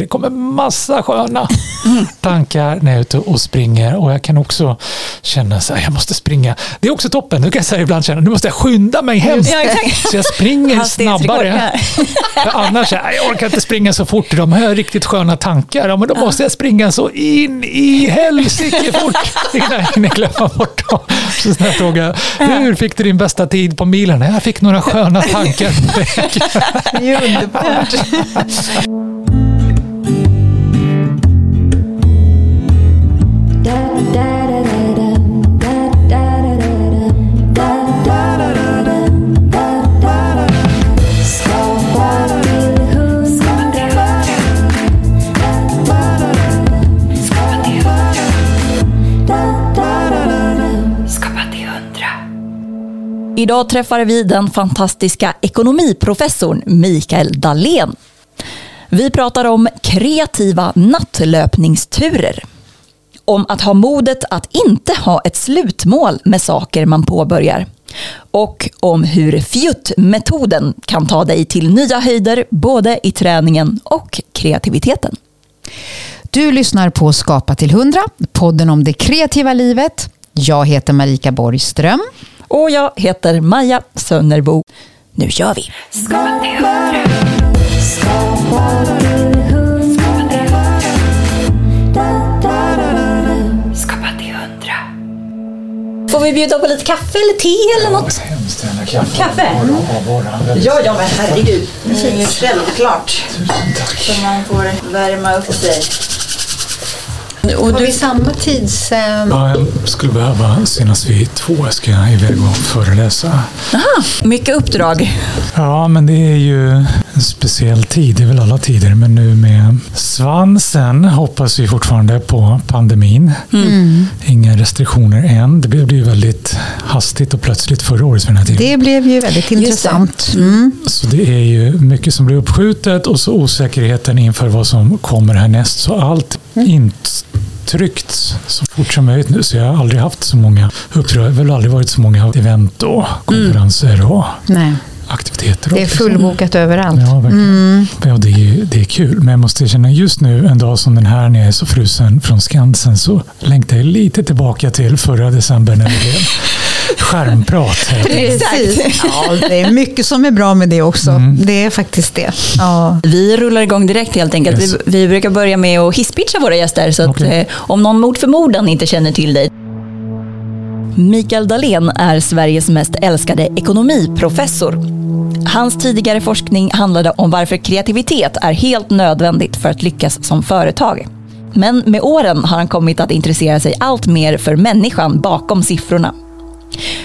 Det kommer massa sköna tankar när jag är ute och springer och jag kan också känna att jag måste springa. Det är också toppen, nu kan jag säga ibland känna nu måste jag skynda mig hem. Så jag springer snabbare. Annars jag orkar inte springa så fort, de har riktigt sköna tankar. Ja, men då måste jag springa så in i helsike fort innan jag hinner glömma bort dem. Så jag fråga, hur fick du din bästa tid på milen? Jag fick några sköna tankar. Det är underbart. Idag träffar vi den fantastiska ekonomiprofessorn Mikael Dahlén. Vi pratar om kreativa nattlöpningsturer. Om att ha modet att inte ha ett slutmål med saker man påbörjar. Och om hur fjuttmetoden kan ta dig till nya höjder både i träningen och kreativiteten. Du lyssnar på Skapa till 100, podden om det kreativa livet. Jag heter Marika Borgström. Och jag heter Maja Sönnerbo. Nu kör vi! Skapa till 100. Skapa till 100. Skapa till 100. Får vi bjuda på lite kaffe eller te eller något? Ja, hemskt gärna kaffe. Kaffe? Mm. Ja, ja men herregud. Det är ju självklart. Så man får värma upp sig. Och Har vi samma tids... Eh... Ja, jag skulle behöva senast vid två. Jag ska iväg och föreläsa. Aha, mycket uppdrag. Ja, men det är ju en speciell tid. Det är väl alla tider. Men nu med svansen hoppas vi fortfarande på pandemin. Mm. Inga restriktioner än. Det blev ju väldigt hastigt och plötsligt förra året för den här tiden. Det blev ju väldigt intressant. Mm. Så det är ju mycket som blir uppskjutet och så osäkerheten inför vad som kommer härnäst. Så allt mm. inte tryckt så fort som möjligt nu. Så jag har aldrig haft så många uppdrag. Det har väl aldrig varit så många event och konferenser och Nej. aktiviteter. Det är fullbokat överallt. Ja, verkligen. Mm. Ja, det, är, det är kul. Men jag måste känna just nu, en dag som den här när jag är så frusen från Skansen, så längtar jag lite tillbaka till förra december när det blev skärmprat. Precis. Ja, det är mycket som är bra med det också. Mm. Det är faktiskt det. Ja. Vi rullar igång direkt helt enkelt. Yes. Vi, vi, brukar börja med att hisspitcha våra gäster. Så okay. att, eh, om någon mot förmodan inte känner till dig. Mikael Dahlén är Sveriges mest älskade ekonomiprofessor. Hans tidigare forskning handlade om varför kreativitet är helt nödvändigt för att lyckas som företag. Men med åren har han kommit att intressera sig allt mer för människan bakom siffrorna.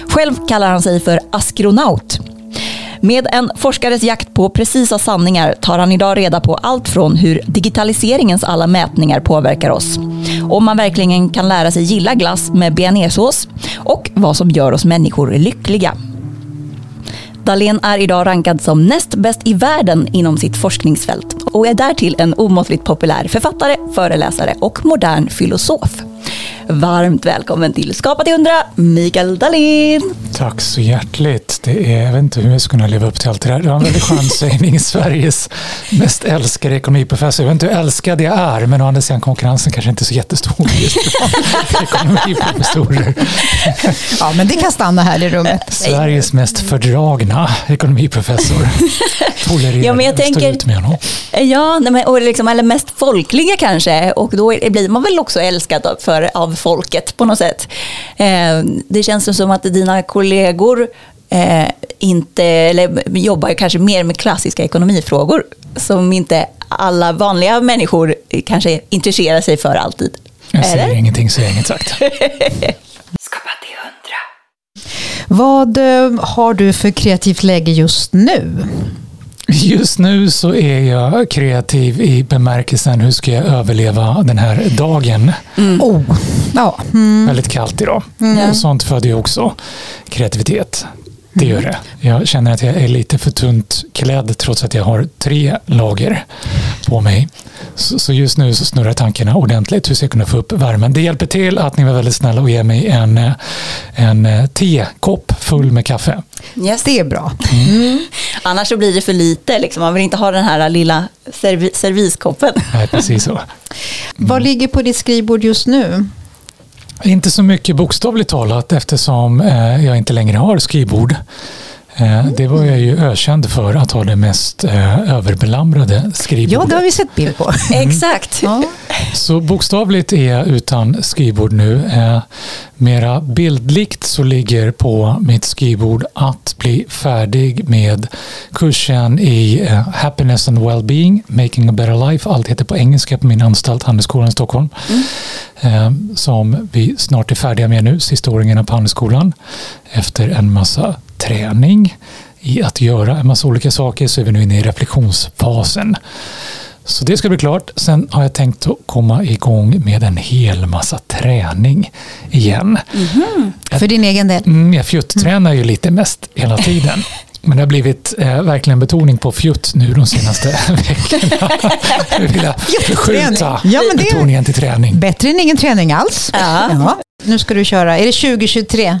Själv kallar han sig för astronaut. Med en forskares jakt på precisa sanningar tar han idag reda på allt från hur digitaliseringens alla mätningar påverkar oss, om man verkligen kan lära sig gilla glass med bearnaisesås och vad som gör oss människor lyckliga. Dahlén är idag rankad som näst bäst i världen inom sitt forskningsfält och är därtill en omåttligt populär författare, föreläsare och modern filosof. Varmt välkommen till Skapa till 100, Mikael Dahlin. Tack så hjärtligt. Det är, jag vet inte hur jag ska kunna leva upp till allt det där. Det var en väldigt skön sägning. Sveriges mest älskade ekonomiprofessor. Jag vet inte hur älskad jag är, men å andra sidan konkurrensen kanske inte är så jättestor just ekonomiprofessorer. Ja, men det kan stanna här i rummet. Sveriges mest fördragna ekonomiprofessor. Tolererar, ja, men jag tänker, ut med honom. Ja, och liksom, eller mest folkliga kanske. Och då blir man väl också älskad för, av folket på något sätt. Eh, det känns som att dina kollegor eh, inte, eller jobbar kanske mer med klassiska ekonomifrågor som inte alla vanliga människor kanske intresserar sig för alltid. Jag säger eller? ingenting, säger inget sagt. Skapa till hundra. Vad eh, har du för kreativt läge just nu? Just nu så är jag kreativ i bemärkelsen hur ska jag överleva den här dagen. Mm. Oh. Ja. Mm. Väldigt kallt idag. Mm. Och sånt föder ju också kreativitet. Det gör det. Jag känner att jag är lite för tunt klädd trots att jag har tre lager på mig. Så, så just nu så snurrar tankarna ordentligt hur ska jag kunna få upp värmen. Det hjälper till att ni var väldigt snälla och ger mig en, eh, en eh, tekopp full med kaffe. Yes. Det är bra. Mm. Annars så blir det för lite, liksom. man vill inte ha den här lilla serv serviskoppen. Nej, precis så. Mm. Vad ligger på ditt skrivbord just nu? Inte så mycket bokstavligt talat eftersom eh, jag inte längre har skrivbord. Eh, det var jag ju ökänd för att ha det mest eh, överbelamrade skrivbordet. Ja, det har vi sett bild på. Exakt. Ja. Så bokstavligt är jag utan skrivbord nu. Eh, mera bildligt så ligger på mitt skrivbord att bli färdig med kursen i Happiness and Wellbeing, Making a Better Life. Allt heter på engelska på min anstalt, Handelsskolan i Stockholm. Mm. Som vi snart är färdiga med nu, sista åringen på Handelsskolan. Efter en massa träning i att göra en massa olika saker så är vi nu inne i reflektionsfasen. Så det ska bli klart. Sen har jag tänkt att komma igång med en hel massa träning igen. Mm -hmm. För din egen del? Mm, jag fjutt-tränar ju lite mest hela tiden. Men det har blivit eh, verkligen betoning på fjutt nu de senaste veckorna. Jag vill förskjuta ja, betoningen till träning. Bättre än ingen träning alls. Ja. ja. Nu ska du köra, är det 2023?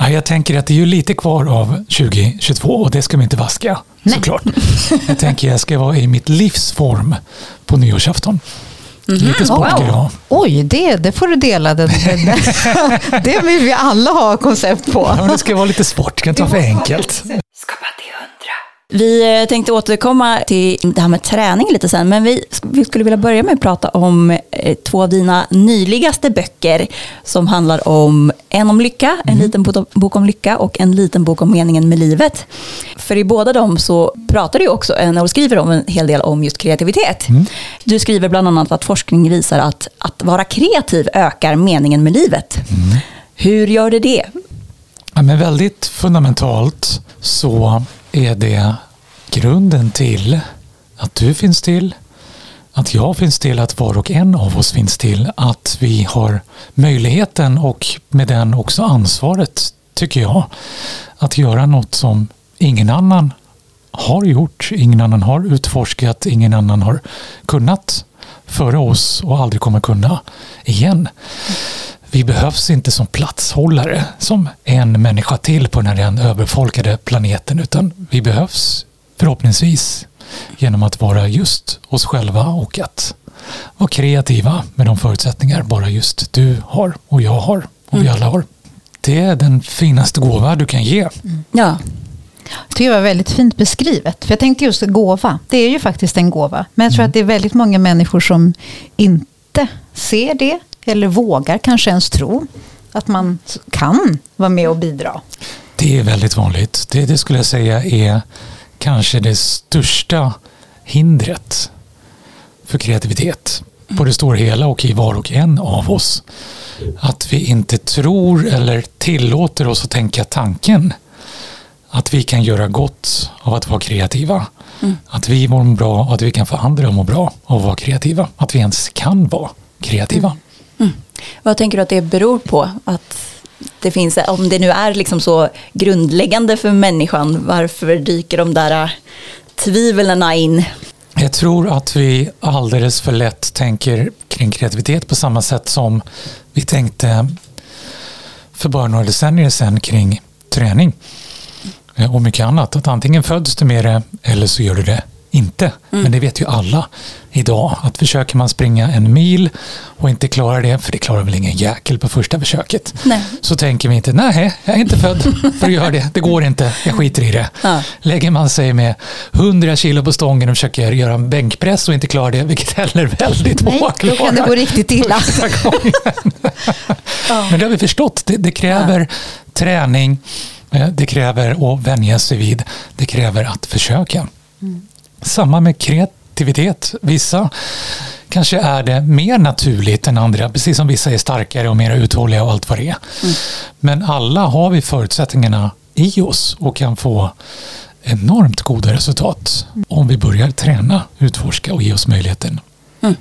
Ja, jag tänker att det är ju lite kvar av 2022 och det ska vi inte vaska Nej. såklart. Jag tänker att jag ska vara i mitt livsform på nyårsafton. Mm. Lite sport wow. jag Oj, det, det får du dela. Det, det, det vill vi alla ha koncept på. Ja, det ska vara lite sport, det kan inte vara för enkelt. Vi eh, tänkte återkomma till det här med träning lite sen, men vi, vi skulle vilja börja med att prata om eh, två av dina nyligaste böcker som handlar om en om lycka, en mm. liten bok om lycka och en liten bok om meningen med livet. För i båda dem så pratar du också, och skriver om en hel del om just kreativitet. Mm. Du skriver bland annat att forskning visar att att vara kreativ ökar meningen med livet. Mm. Hur gör det det? Ja, men väldigt fundamentalt så är det grunden till att du finns till, att jag finns till, att var och en av oss finns till, att vi har möjligheten och med den också ansvaret, tycker jag, att göra något som ingen annan har gjort, ingen annan har utforskat, ingen annan har kunnat före oss och aldrig kommer kunna igen. Vi behövs inte som platshållare, som en människa till på den här överfolkade planeten, utan vi behövs förhoppningsvis genom att vara just oss själva och att vara kreativa med de förutsättningar bara just du har och jag har och vi mm. alla har. Det är den finaste gåva du kan ge. Mm. Ja. Jag tycker det var väldigt fint beskrivet. För jag tänkte just gåva. Det är ju faktiskt en gåva. Men jag tror mm. att det är väldigt många människor som inte ser det eller vågar kanske ens tro att man kan vara med och bidra. Det är väldigt vanligt. Det, det skulle jag säga är kanske det största hindret för kreativitet på det stora hela och i var och en av oss. Att vi inte tror eller tillåter oss att tänka tanken att vi kan göra gott av att vara kreativa. Mm. Att vi mår bra och att vi kan få andra att må bra av att vara kreativa. Att vi ens kan vara kreativa. Mm. Mm. Vad tänker du att det beror på? Att det finns, om det nu är liksom så grundläggande för människan, varför dyker de där tvivlen in? Jag tror att vi alldeles för lätt tänker kring kreativitet på samma sätt som vi tänkte för bara några decennier sedan kring träning eh, och mycket annat. Att antingen föds du med det eller så gör du det inte. Mm. Men det vet ju alla idag att försöker man springa en mil och inte klarar det, för det klarar väl ingen jäkel på första försöket, nej. så tänker vi inte nej, jag är inte född för att göra det, det går inte, jag skiter i det. Ja. Lägger man sig med 100 kilo på stången och försöker göra en bänkpress och inte klarar det, vilket heller väldigt nej, få klarar. Då kan det gå riktigt illa. Men det har vi förstått, det, det kräver ja. träning, eh, det kräver att vänja sig vid, det kräver att försöka. Mm. Samma med kreativitet. Vissa kanske är det mer naturligt än andra, precis som vissa är starkare och mer uthålliga och allt vad det är. Mm. Men alla har vi förutsättningarna i oss och kan få enormt goda resultat mm. om vi börjar träna, utforska och ge oss möjligheten. Mm.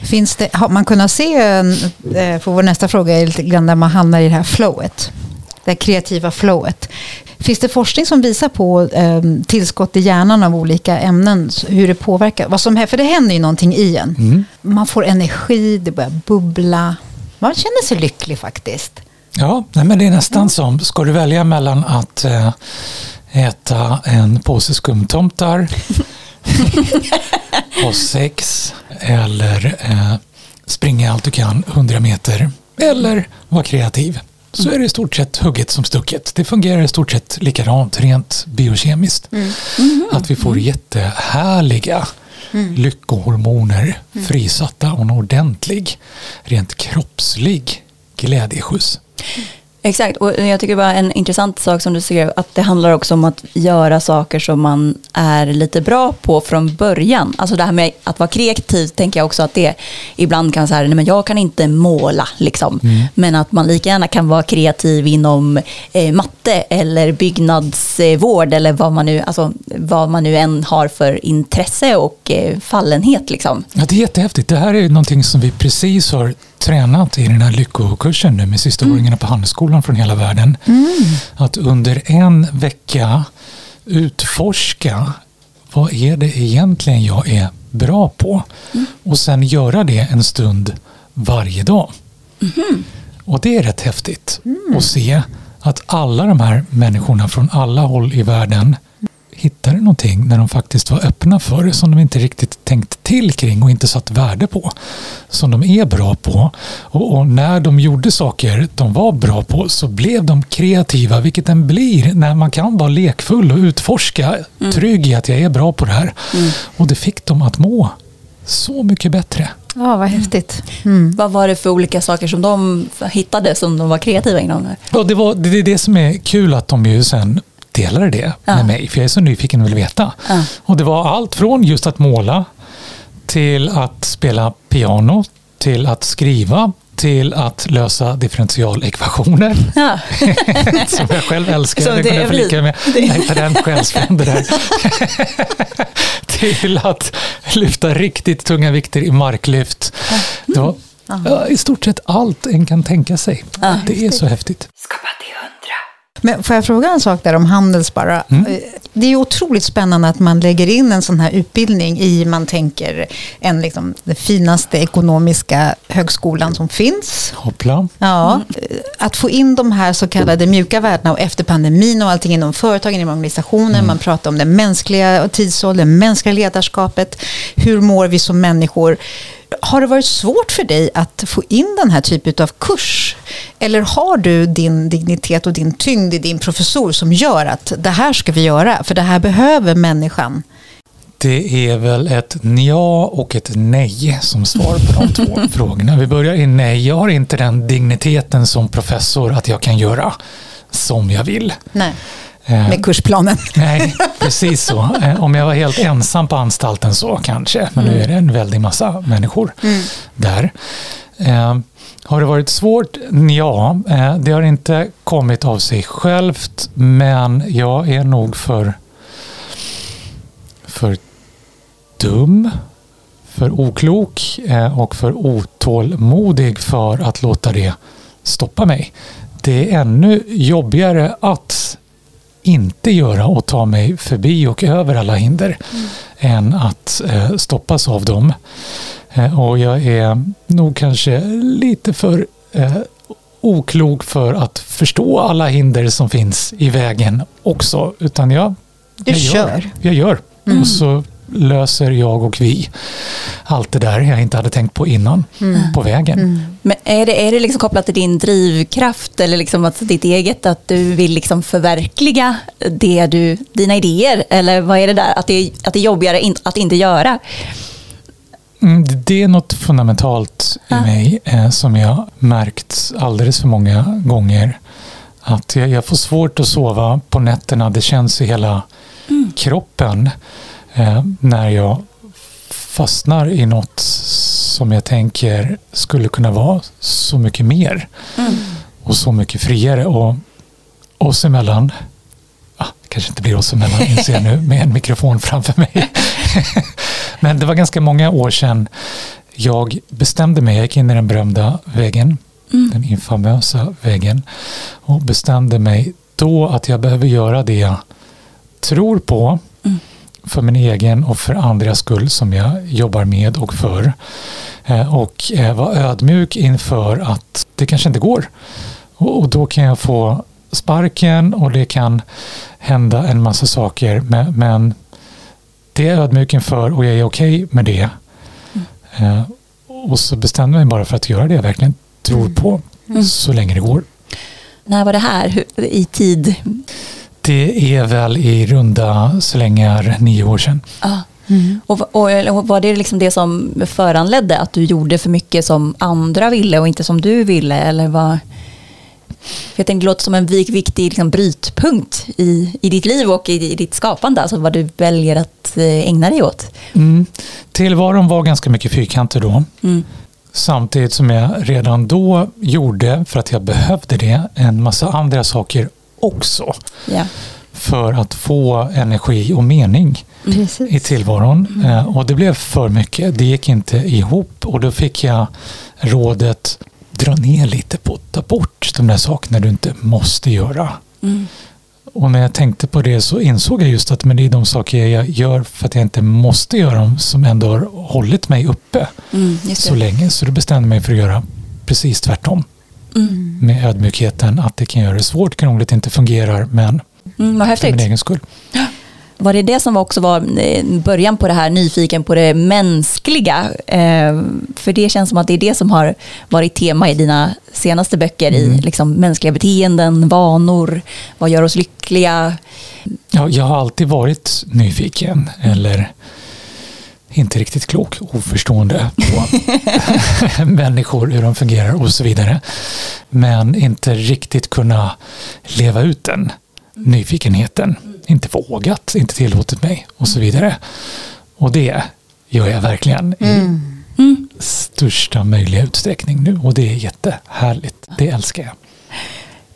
Finns det, har man kunnat se, eh, för vår nästa fråga är lite grann där man hamnar i det här flowet, det kreativa flowet. Finns det forskning som visar på eh, tillskott i hjärnan av olika ämnen, hur det påverkar? Vad som, för det händer ju någonting i en. Mm. Man får energi, det börjar bubbla. Man känner sig lycklig faktiskt. Ja, nej, men det är nästan mm. som, ska du välja mellan att eh, äta en påse skumtomtar, ha sex eller eh, springa allt du kan 100 meter eller vara kreativ så är det i stort sett hugget som stucket. Det fungerar i stort sett likadant rent biokemiskt. Mm. Mm. Att vi får mm. jättehärliga mm. lyckohormoner mm. frisatta och en ordentlig, rent kroppslig glädjeskjuts. Exakt, och jag tycker var en intressant sak som du skrev, att det handlar också om att göra saker som man är lite bra på från början. Alltså det här med att vara kreativ, tänker jag också att det ibland kan säga, nej men jag kan inte måla, liksom. Mm. Men att man lika gärna kan vara kreativ inom eh, matte eller byggnadsvård eller vad man, nu, alltså, vad man nu än har för intresse och eh, fallenhet. Liksom. Ja, det är jättehäftigt. Det här är någonting som vi precis har tränat i den här lyckokursen nu med sistaåringarna mm. på Handelsskolan från hela världen. Mm. Att under en vecka utforska vad är det egentligen jag är bra på? Mm. Och sen göra det en stund varje dag. Mm. Och det är rätt häftigt mm. att se att alla de här människorna från alla håll i världen hittade någonting när de faktiskt var öppna för det som de inte riktigt tänkt till kring och inte satt värde på. Som de är bra på. Och, och, när de gjorde saker de var bra på så blev de kreativa, vilket den blir när man kan vara lekfull och utforska, mm. trygg i att jag är bra på det här. Mm. Och det fick dem att må så mycket bättre. Ja, vad häftigt. Mm. Vad var det för olika saker som de hittade som de var kreativa inom? Ja, det, var, det är det som är kul att de ju sen delade det ja. med mig, för jag är så nyfiken och vill veta. Ja. Och det var allt från just att måla till att spela piano, till att skriva, till att lösa differentialekvationer. Ja. som jag själv älskar. Som det kunde jag förlika med. Nej, den själsfrände där. till att lyfta riktigt tunga vikter i marklyft. Det var i stort sett allt en kan tänka sig. det är så häftigt. Men får jag fråga en sak där om Handels bara? Mm. Det är otroligt spännande att man lägger in en sån här utbildning i, man tänker, en liksom, den finaste ekonomiska högskolan som finns. Hoppla. Ja, mm. Att få in de här så kallade mjuka värdena och efter pandemin och allting inom företagen, inom organisationer. Mm. Man pratar om den mänskliga tidsåldern, mänskliga ledarskapet. Hur mår vi som människor? Har det varit svårt för dig att få in den här typen av kurs? Eller har du din dignitet och din tyngd i din professor som gör att det här ska vi göra, för det här behöver människan? Det är väl ett ja och ett nej som svar på de två frågorna. Vi börjar i nej. Jag har inte den digniteten som professor att jag kan göra som jag vill. Nej. Eh, Med kursplanen. Nej, precis så. Eh, om jag var helt ensam på anstalten så kanske, men mm. nu är det en väldig massa människor mm. där. Eh, har det varit svårt? Ja, det har inte kommit av sig självt, men jag är nog för, för dum, för oklok och för otålmodig för att låta det stoppa mig. Det är ännu jobbigare att inte göra och ta mig förbi och över alla hinder mm. än att eh, stoppas av dem. Eh, och jag är nog kanske lite för eh, oklok för att förstå alla hinder som finns i vägen också. Utan jag, du jag kör. Gör, jag gör. Mm. Och så löser jag och vi allt det där jag inte hade tänkt på innan mm. på vägen. Mm. Men är det, är det liksom kopplat till din drivkraft eller liksom att ditt eget, att du vill liksom förverkliga det du, dina idéer? Eller vad är det där, att det, att det är jobbigare att inte göra? Mm, det är något fundamentalt i ja. mig eh, som jag märkt alldeles för många gånger. Att jag, jag får svårt att sova på nätterna. Det känns i hela mm. kroppen eh, när jag fastnar i något som jag tänker skulle kunna vara så mycket mer mm. och så mycket friare. Och oss emellan, ah, kanske inte blir oss emellan inser jag nu med en mikrofon framför mig. Men det var ganska många år sedan jag bestämde mig, jag gick in i den berömda väggen, mm. den infamösa väggen och bestämde mig då att jag behöver göra det jag tror på Mm. För min egen och för andras skull som jag jobbar med och för. Eh, Och eh, vara ödmjuk inför att det kanske inte går. Och då kan jag få sparken och det kan hända en massa saker. Men, det är jag ödmjuk inför och jag är okej med det. Eh, Och så bestämde jag mig bara för att göra det jag verkligen tror på Mm. så länge det går. När var det här i tid? Det är väl i runda slängar nio år sedan. Ja. Och, och, och var det liksom det som föranledde att du gjorde för mycket som andra ville och inte som du ville? Eller vad? För jag tänkte det låter som en vik- viktig liksom, brytpunkt i, i ditt liv och i, i ditt skapande, alltså vad du väljer att eh, ägna dig åt. Mm. Tillvaron var ganska mycket fyrkanter då. Mm. Samtidigt som jag redan då gjorde, för att jag behövde det, en massa andra saker också. Ja. För att få energi och mening i Precis. tillvaron. Eh, Och det blev för mycket. Det gick inte ihop. Och då fick jag rådet dra ner lite på ta bort de där sakerna du inte måste göra. Mm. Och när jag tänkte på det så insåg jag just att men det är de saker jag gör för att jag inte måste göra dem som ändå har hållit mig uppe Mm, så länge. Så då bestämde jag mig för att göra precis tvärtom. Mm. Med ödmjukheten att det kan göra det svårt, krångligt, inte fungerar, men Mm, vad för min egen skull. Var det det som också var eh, början på det här, nyfiken på det mänskliga? Eh, för det känns som att det är det som har varit tema i dina senaste böcker, i Mm. liksom mänskliga beteenden, vanor, vad gör oss lyckliga? Ja, jag har alltid varit nyfiken eller inte riktigt klok, oförstående på människor, hur de fungerar och så vidare. Men inte riktigt kunna leva ut den nyfikenheten. Inte vågat, inte tillåtit mig och så vidare. Och det gör jag verkligen i Mm. största möjliga utsträckning nu och det är jättehärligt. Det älskar jag.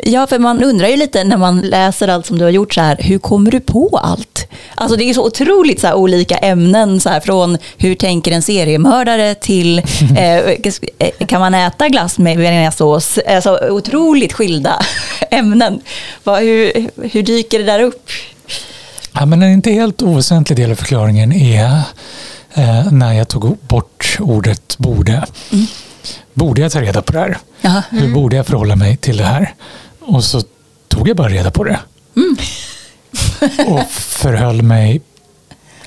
Ja, för man undrar ju lite när man läser allt som du har gjort så här, hur kommer du på allt? Alltså det är så otroligt så här, olika ämnen, så här, från hur tänker en seriemördare till eh, kan man äta glass med bearnaisesås? Alltså otroligt skilda ämnen. Vad, hur, hur dyker det där upp? Ja, men en inte helt oväsentlig del av förklaringen är eh, när jag tog bort ordet borde. Borde jag ta reda på det här? Jaha. Hur borde jag förhålla mig till det här? Och så tog jag bara reda på det. och förhöll mig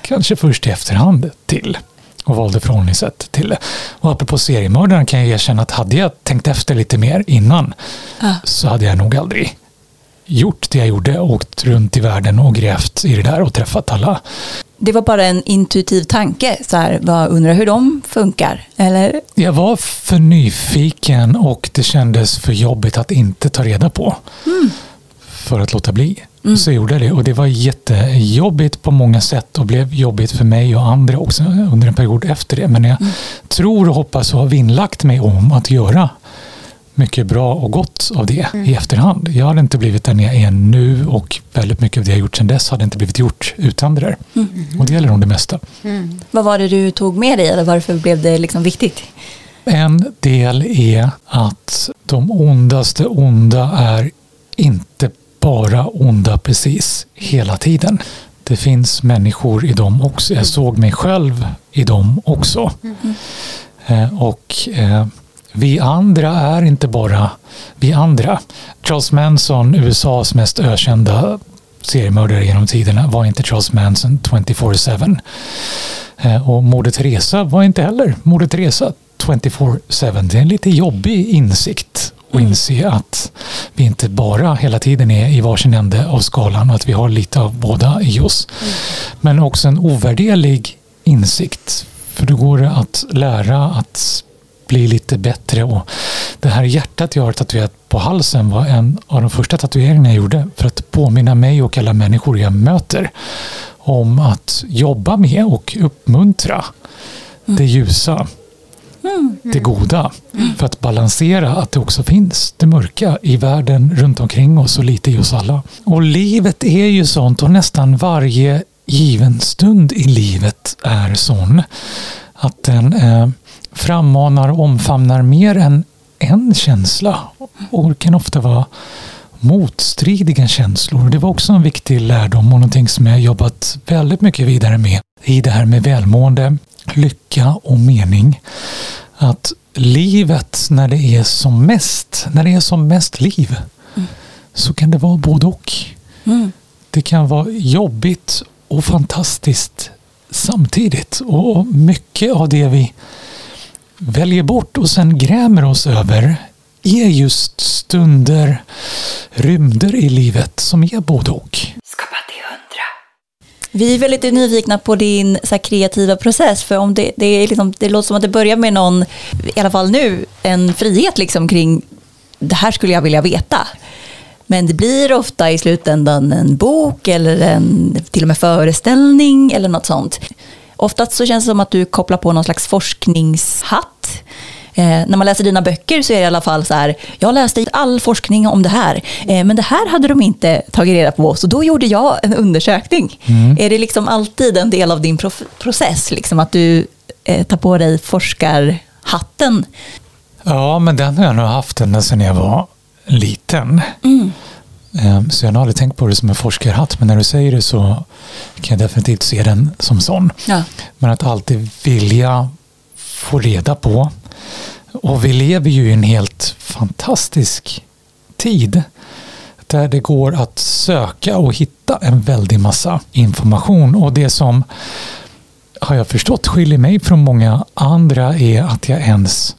kanske först i efterhand till och valde förhållningssätt till det. Och apropå seriemördaren kan jag erkänna att hade jag tänkt efter lite mer innan Ja. så hade jag nog aldrig gjort det jag gjorde, åkt runt i världen och grävt i det där och träffat alla. Det var bara en intuitiv tanke, så här, vad undrar hur de funkar? Eller? Jag var för nyfiken och det kändes för jobbigt att inte ta reda på. För att låta bli. Så gjorde jag det och det var jättejobbigt på många sätt och blev jobbigt för mig och andra också under en period efter det. Men jag tror och hoppas och har vinnlagt mig om att göra mycket bra och gott av det i efterhand. Jag hade inte blivit den jag är nu och väldigt mycket av det jag gjort sedan dess hade inte blivit gjort utan det där. Och det gäller nog det mesta. Vad var det du tog med dig eller varför blev det liksom viktigt? En del är att de ondaste onda är inte bara onda precis hela tiden. Det finns människor i dem också. Jag såg mig själv i dem också. Eh, och eh, vi andra är inte bara vi andra. Charles Manson, USAs mest ökända seriemördare genom tiderna, var inte Charles Manson 24-7. Eh, Och Moder Teresa var inte heller Moder Teresa 24-7. Det är en lite jobbig insikt att inse att vi inte bara hela tiden är i varsin ände av skalan och att vi har lite av båda i oss. Men också en ovärderlig insikt. För då går det att lära att bli lite bättre. Och det här hjärtat jag har tatuerat på halsen var en av de första tatueringarna jag gjorde för att påminna mig och alla människor jag möter om att jobba med och uppmuntra det ljusa, det goda. För att balansera att det också finns det mörka i världen runt omkring oss och lite i oss alla. Och livet är ju sånt och nästan varje given stund i livet är sån att den eh, frammanar och omfamnar mer än en känsla och kan ofta vara motstridiga känslor. Det var också en viktig lärdom och någonting som jag jobbat väldigt mycket vidare med i det här med välmående, lycka och mening. Att livet när det är som mest, när det är som mest liv, mm. så kan det vara både och. Mm. Det kan vara jobbigt och fantastiskt samtidigt. Och mycket av det vi väljer bort och sen grämer oss över är just stunder, rymder i livet som är både och. Skapa till hundra. Vi är väldigt nyfikna på din så kreativa process, för om det, det, är liksom, det låter som att det börjar med någon, i alla fall nu, en frihet liksom kring det här skulle jag vilja veta. Men det blir ofta i slutändan en bok eller en till och med föreställning eller något sånt. Oftast så känns det som att du kopplar på någon slags forskningshatt. Eh, när man läser dina böcker så är det i alla fall så här, jag läste all forskning om det här, eh, men det här hade de inte tagit reda på, så då gjorde jag en undersökning. Mm. Är det liksom alltid en del av din process, liksom att du eh, tar på dig forskarhatten? Ja, men den har jag nog haft ända sedan jag var liten. Mm. Ehm, så jag har aldrig tänkt på det som en forskarhatt, men när du säger det så kan jag definitivt se den som sån. Ja. Men att alltid vilja få reda på. Och vi lever ju i en helt fantastisk tid där det går att söka och hitta en väldig massa information. Och det som har jag förstått skiljer mig från många andra är att jag ens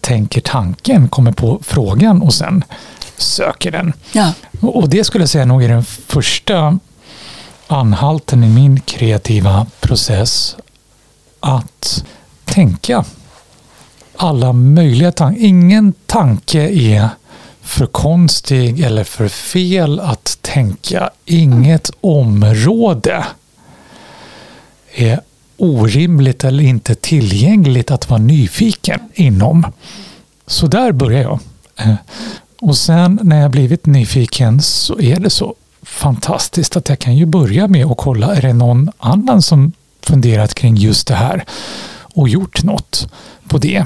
tänker tanken, kommer på frågan och sen söker den. Ja. Och det skulle jag säga nog är den första anhalten i min kreativa process. Att tänka alla möjliga tankar. Ingen tanke är för konstig eller för fel att tänka. Inget område är orimligt eller inte tillgängligt att vara nyfiken inom. Så där börjar jag. Och sen när jag blivit nyfiken så är det så fantastiskt att jag kan ju börja med att kolla, är det någon annan som funderat kring just det här och gjort något på det?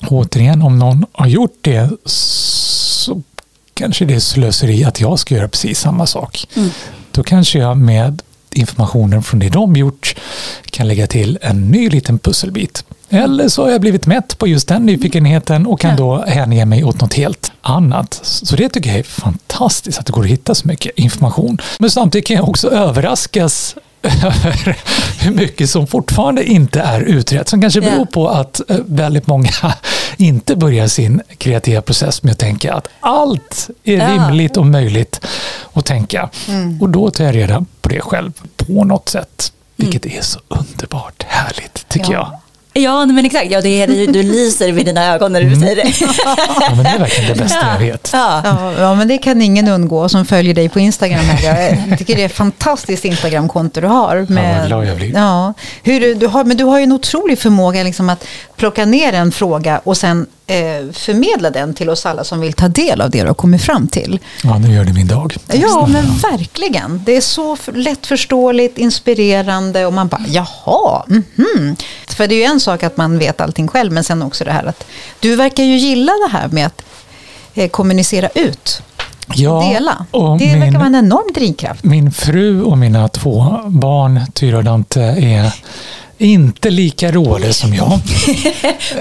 Och återigen, om någon har gjort det så kanske det är slöseri att jag ska göra precis samma sak. Mm. Då kanske jag med informationen från det de gjort kan lägga till en ny liten pusselbit. Eller så har jag blivit mätt på just den nyfikenheten och kan då hänge mig åt något helt annat. Så det tycker jag är fantastiskt att det går att hitta så mycket information. Men samtidigt kan jag också överraskas över hur mycket som fortfarande inte är utrett. Som kanske beror på att eh, väldigt många inte börjar sin kreativa process med att tänka att allt är rimligt och möjligt att tänka. Mm. Och då tar jag reda på det själv på något sätt. Vilket mm. är så underbart härligt, tycker ja. jag. Ja, men exakt. Ja, det är, du, du lyser vid dina ögon när du mm. säger det. Ja, men det är verkligen det bästa ja. jag vet. Ja. ja. men det kan ingen undgå som följer dig på Instagram. Jag tycker det är ett fantastiskt Instagramkonto du har. Med, ja, vad glad jag blir. Ja. Hur, du har, men du har ju en otrolig förmåga liksom att plocka ner en fråga och sen eh, förmedla den till oss alla som vill ta del av det du har kommit fram till. Ja, nu gör det min dag. Ja, men verkligen. Det är så lättförståeligt, inspirerande och man bara, jaha, mm -hmm. För det är ju en sak att man vet allting själv, men sen också det här att du verkar ju gilla det här med att eh, kommunicera ut. Ja, dela. Och det min, verkar vara en enorm drivkraft. Min fru och mina två barn, Tyra och Dante, är inte lika roade som jag.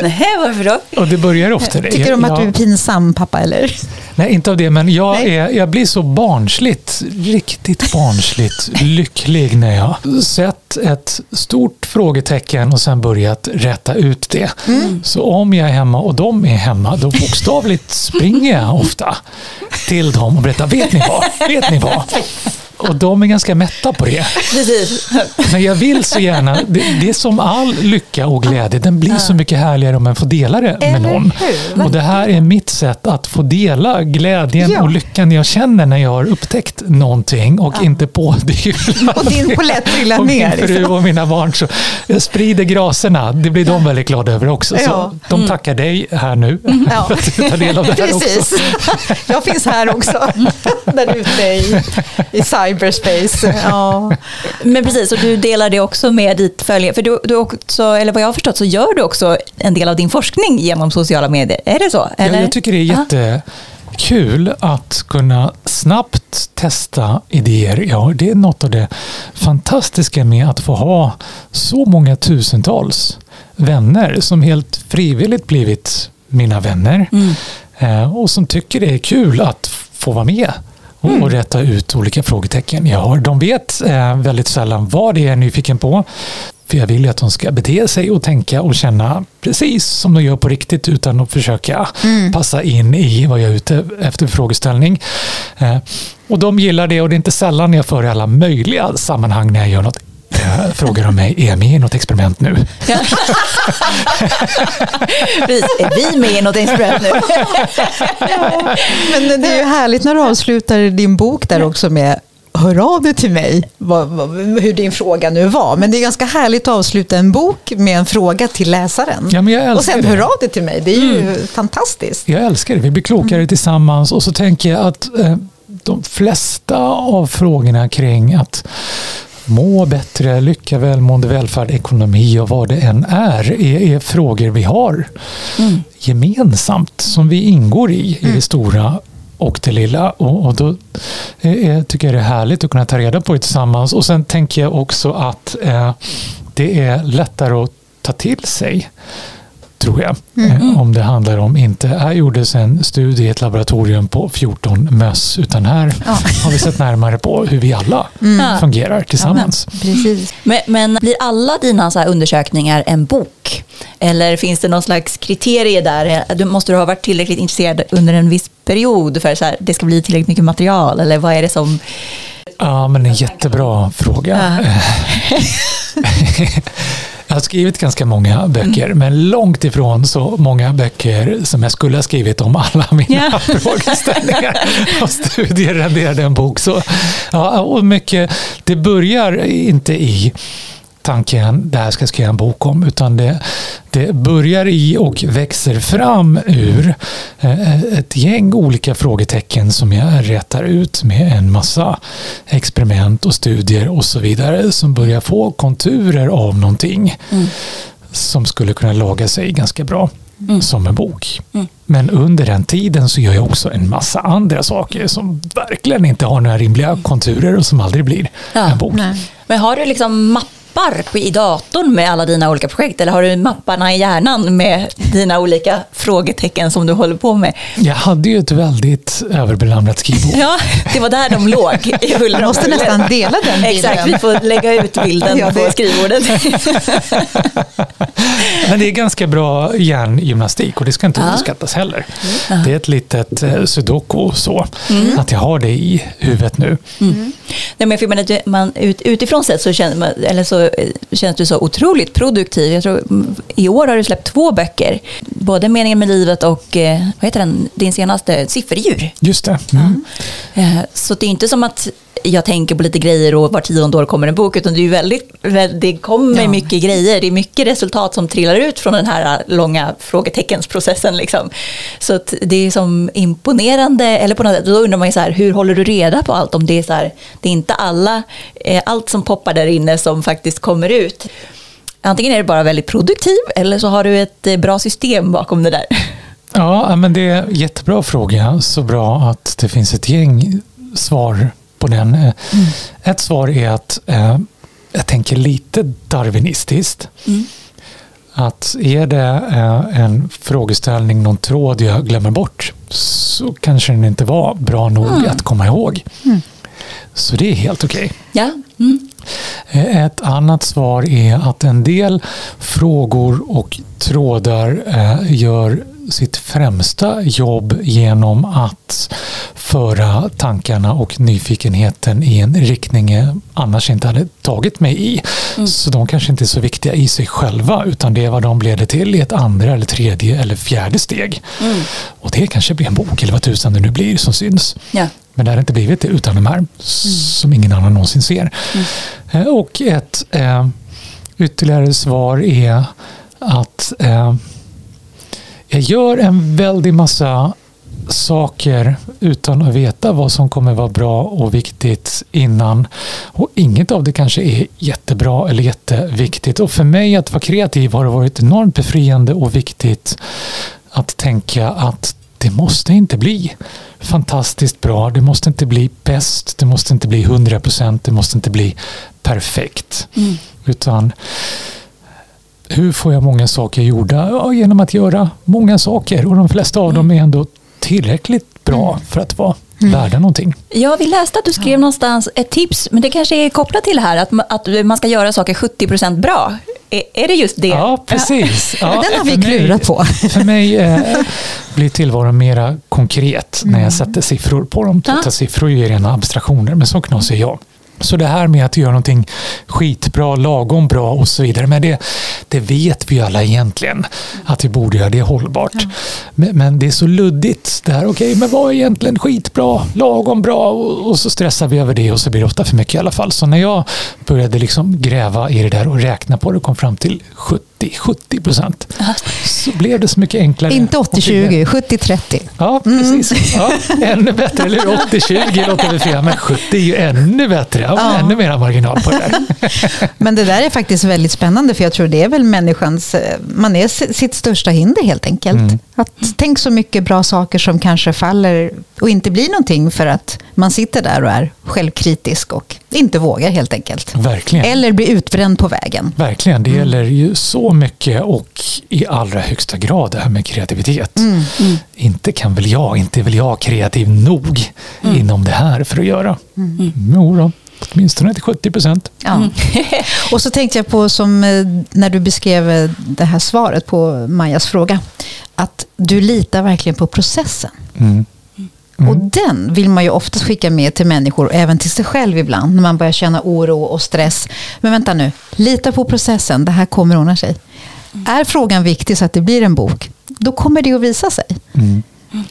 Nej, varför då? Och det börjar ofta det. Tycker de att du är pinsam pappa eller? Nej, inte av det, men jag, är, jag blir så barnsligt, riktigt barnsligt lycklig när jag sett ett stort frågetecken och sen börjat rätta ut det. Mm. Så om jag är hemma och de är hemma, då bokstavligt springer jag ofta till dem och berättar, vet ni vad? Vet ni vad? Och de är ganska mätta på det. Precis. Men jag vill så gärna, det, det är som all lycka och glädje, den blir så mycket härligare om man får dela det med någon. Och det här är mitt sätt att få dela glädjen ja. och lyckan jag känner när jag har upptäckt någonting och ja. inte pådyvla Och din polett trillar ner. min fru och mina barn. Så jag sprider graserna, det blir de väldigt glada över också. Ja. Så de mm. tackar dig här nu mm. för att du tar del av det här Precis. också. Jag finns här också, där ute i, i cyberspace. Ja. Men precis, och du delar det också med ditt följare. För du, du också, eller vad jag har förstått så gör du också en del av din forskning genom sociala medier. Är det så? Eller? Ja, jag tycker det är jätte kul att kunna snabbt testa idéer. Ja, det är något av det fantastiska med att få ha så många tusentals vänner som helt frivilligt blivit mina vänner Mm. eh, och som tycker det är kul att få vara med Mm. och rätta ut olika frågetecken. Jag har, de vet eh, väldigt sällan vad det är jag är nyfiken på. För jag vill ju att de ska bete sig och tänka och känna precis som de gör på riktigt utan att försöka passa in i vad jag är ute efter för frågeställning. Eh, och de gillar det och det är inte sällan jag för i alla möjliga sammanhang när jag gör något eh, frågar de mig, är jag med i något experiment nu? Är vi med i något experiment nu? Men det är ju härligt när du avslutar din bok där också med Hör av dig till mig, vad, vad, hur din fråga nu var. Men det är ganska härligt att avsluta en bok med en fråga till läsaren. Ja, men jag älskar och sen det. hör av dig till mig, det är ju fantastiskt. Jag älskar det. Vi blir klokare tillsammans och så tänker jag att eh, de flesta av frågorna kring att må bättre, lycka, välmående, välfärd, ekonomi och vad det än är, är, är frågor vi har gemensamt som vi ingår i, i det stora och det lilla. Och, och då eh, tycker jag det är härligt att kunna ta reda på det tillsammans. Och sen tänker jag också att eh, det är lättare att ta till sig tror jag. Eh, Om det handlar om inte, här gjordes en studie i ett laboratorium på 14 möss, utan här har vi sett närmare på hur vi alla Ja. fungerar tillsammans. Precis. Men, men blir alla dina så här undersökningar en bok? Eller finns det någon slags kriterie där? Du måste du ha varit tillräckligt intresserad under en viss period för att det ska bli tillräckligt mycket material? Eller vad är det som... Ja, men en jättebra fråga. Jag har skrivit ganska många böcker, men långt ifrån så många böcker som jag skulle ha skrivit om alla mina Ja. frågeställningar och studier renderade en bok. Så, ja, och mycket, det börjar inte i tanken det här ska jag skriva en bok om, utan det, det börjar i och växer fram ur eh, ett gäng olika frågetecken som jag rätar ut med en massa experiment och studier och så vidare som börjar få konturer av någonting som skulle kunna laga sig ganska bra som en bok. Men under den tiden så gör jag också en massa andra saker som verkligen inte har några rimliga konturer och som aldrig blir Ja, en bok. Nej. Men har du liksom mappar på- i datorn med alla dina olika projekt? Eller har du mapparna i hjärnan med dina olika frågetecken som du håller på med? Jag hade ju ett väldigt överbelamrat skrivbord. Ja, det var där de låg i huller Jag måste nästan dela den bilden. Exakt, vi får lägga ut bilden Ja, på det- skrivbordet. Men det är ganska bra hjärngymnastik och det ska inte Ja. underskattas heller. Det är ett litet eh, sudoku så, att jag har det i huvudet nu. Nej, men för man, man, ut, utifrån sett så känns, man, eller så eh, känns du så otroligt produktiv. Jag tror, mm, I år har du släppt två böcker. Både Meningen med livet och eh, vad heter den, din senaste, Sifferdjur. Just det. Mm. Eh, Så det är inte som att jag tänker på lite grejer och var tionde år kommer en bok, utan det, är väldigt, väl- det kommer Ja. mycket grejer. Det är mycket resultat som trillar ut från den här långa frågeteckensprocessen. Liksom. Så det är som imponerande, eller på något sätt, då undrar man ju så här, hur håller du reda på allt? Om det är så här, det är inte alla, eh, allt som poppar där inne som faktiskt kommer ut. Antingen är det bara väldigt produktiv, eller så har du ett eh, bra system bakom det där. Ja, men det är en jättebra fråga. Så bra att det finns ett gäng svar på den. Eh, Ett svar är att eh, jag tänker lite darwinistiskt. Att är det eh, en frågeställning, någon tråd jag glömmer bort så kanske den inte var bra nog att komma ihåg. Så det är helt okej. Ja, mm. Eh, Ett annat svar är att en del frågor och trådar eh, gör sitt främsta jobb genom att föra tankarna och nyfikenheten i en riktning jag annars inte hade tagit mig i. Så de kanske inte är så viktiga i sig själva utan det är vad de leder till i ett andra eller tredje eller fjärde steg. Och det kanske blir en bok eller vad tusan det nu blir som syns. ja. Men det hade inte blivit det utan de här som ingen annan någonsin ser. Eh, Och ett eh, ytterligare svar är att eh, jag gör en väldig massa saker utan att veta vad som kommer vara bra och viktigt innan. Och inget av det kanske är jättebra eller jätteviktigt. Och för mig att vara kreativ har det varit enormt befriande och viktigt att tänka att det måste inte bli fantastiskt bra, det måste inte bli bäst, det måste inte bli 100 procent, det måste inte bli perfekt. Mm. Utan hur får jag många saker gjorda? Ja, genom att göra många saker och de flesta av dem är ändå tillräckligt bra mm. för att vara mm. värda någonting. Ja, vi läste att du skrev någonstans ett tips, men det kanske är kopplat till det här att, att man ska göra saker 70% bra. Är, är det just det? Ja, precis. Ja, Den har vi klurat på. För mig eh, blir tillvaron mera konkret när jag mm. sätter siffror på dem. Ja. Siffror är ju rena abstraktioner, men så knasig är jag. Så det här med att göra någonting skitbra, lagom bra och så vidare. Men det, det vet vi alla egentligen att vi borde göra det hållbart. Ja. Men, men, det är så luddigt. Det här, okej, okay, men vad är egentligen skitbra, lagom bra? Och, och, så stressar vi över det och så blir det ofta för mycket i alla fall. Så när jag började liksom gräva i det där och räkna på det och kom fram till 70-70 procent så blev det så mycket enklare. Inte 80-20, 70-30. Ja, precis. Mm. Ja, ännu bättre, eller 80-20 låter väl fel, men 70 är ju ännu bättre ja, ja. ännu mer marginal på det där. Men det där är faktiskt väldigt spännande för jag tror det är väl människans, eh, man är sitt största hinder helt enkelt. Mm. Att tänk så mycket bra saker som kanske faller och inte blir någonting för att man sitter där och är självkritisk och inte vågar helt enkelt. Verkligen. Eller blir utbränd på vägen. Verkligen, det mm. gäller ju så mycket och i allra högsta grad det här med kreativitet. Mm. Mm. Inte kan väl jag, inte är väl jag kreativ nog mm. inom det här för att göra. Mm. Jo då. Åtminstone till 70 procent. Ja. Mm. och så tänkte jag på som eh, när du beskrev eh, det här svaret på Majas fråga. Att du litar verkligen på processen. Mm. Mm. Och den vill man ju oftast skicka med till människor, och även till sig själv ibland, när man börjar känna oro och stress. Men vänta nu, lita på processen, det här kommer ordna sig. Mm. Är frågan viktig så att det blir en bok, då kommer det att visa sig. Mm.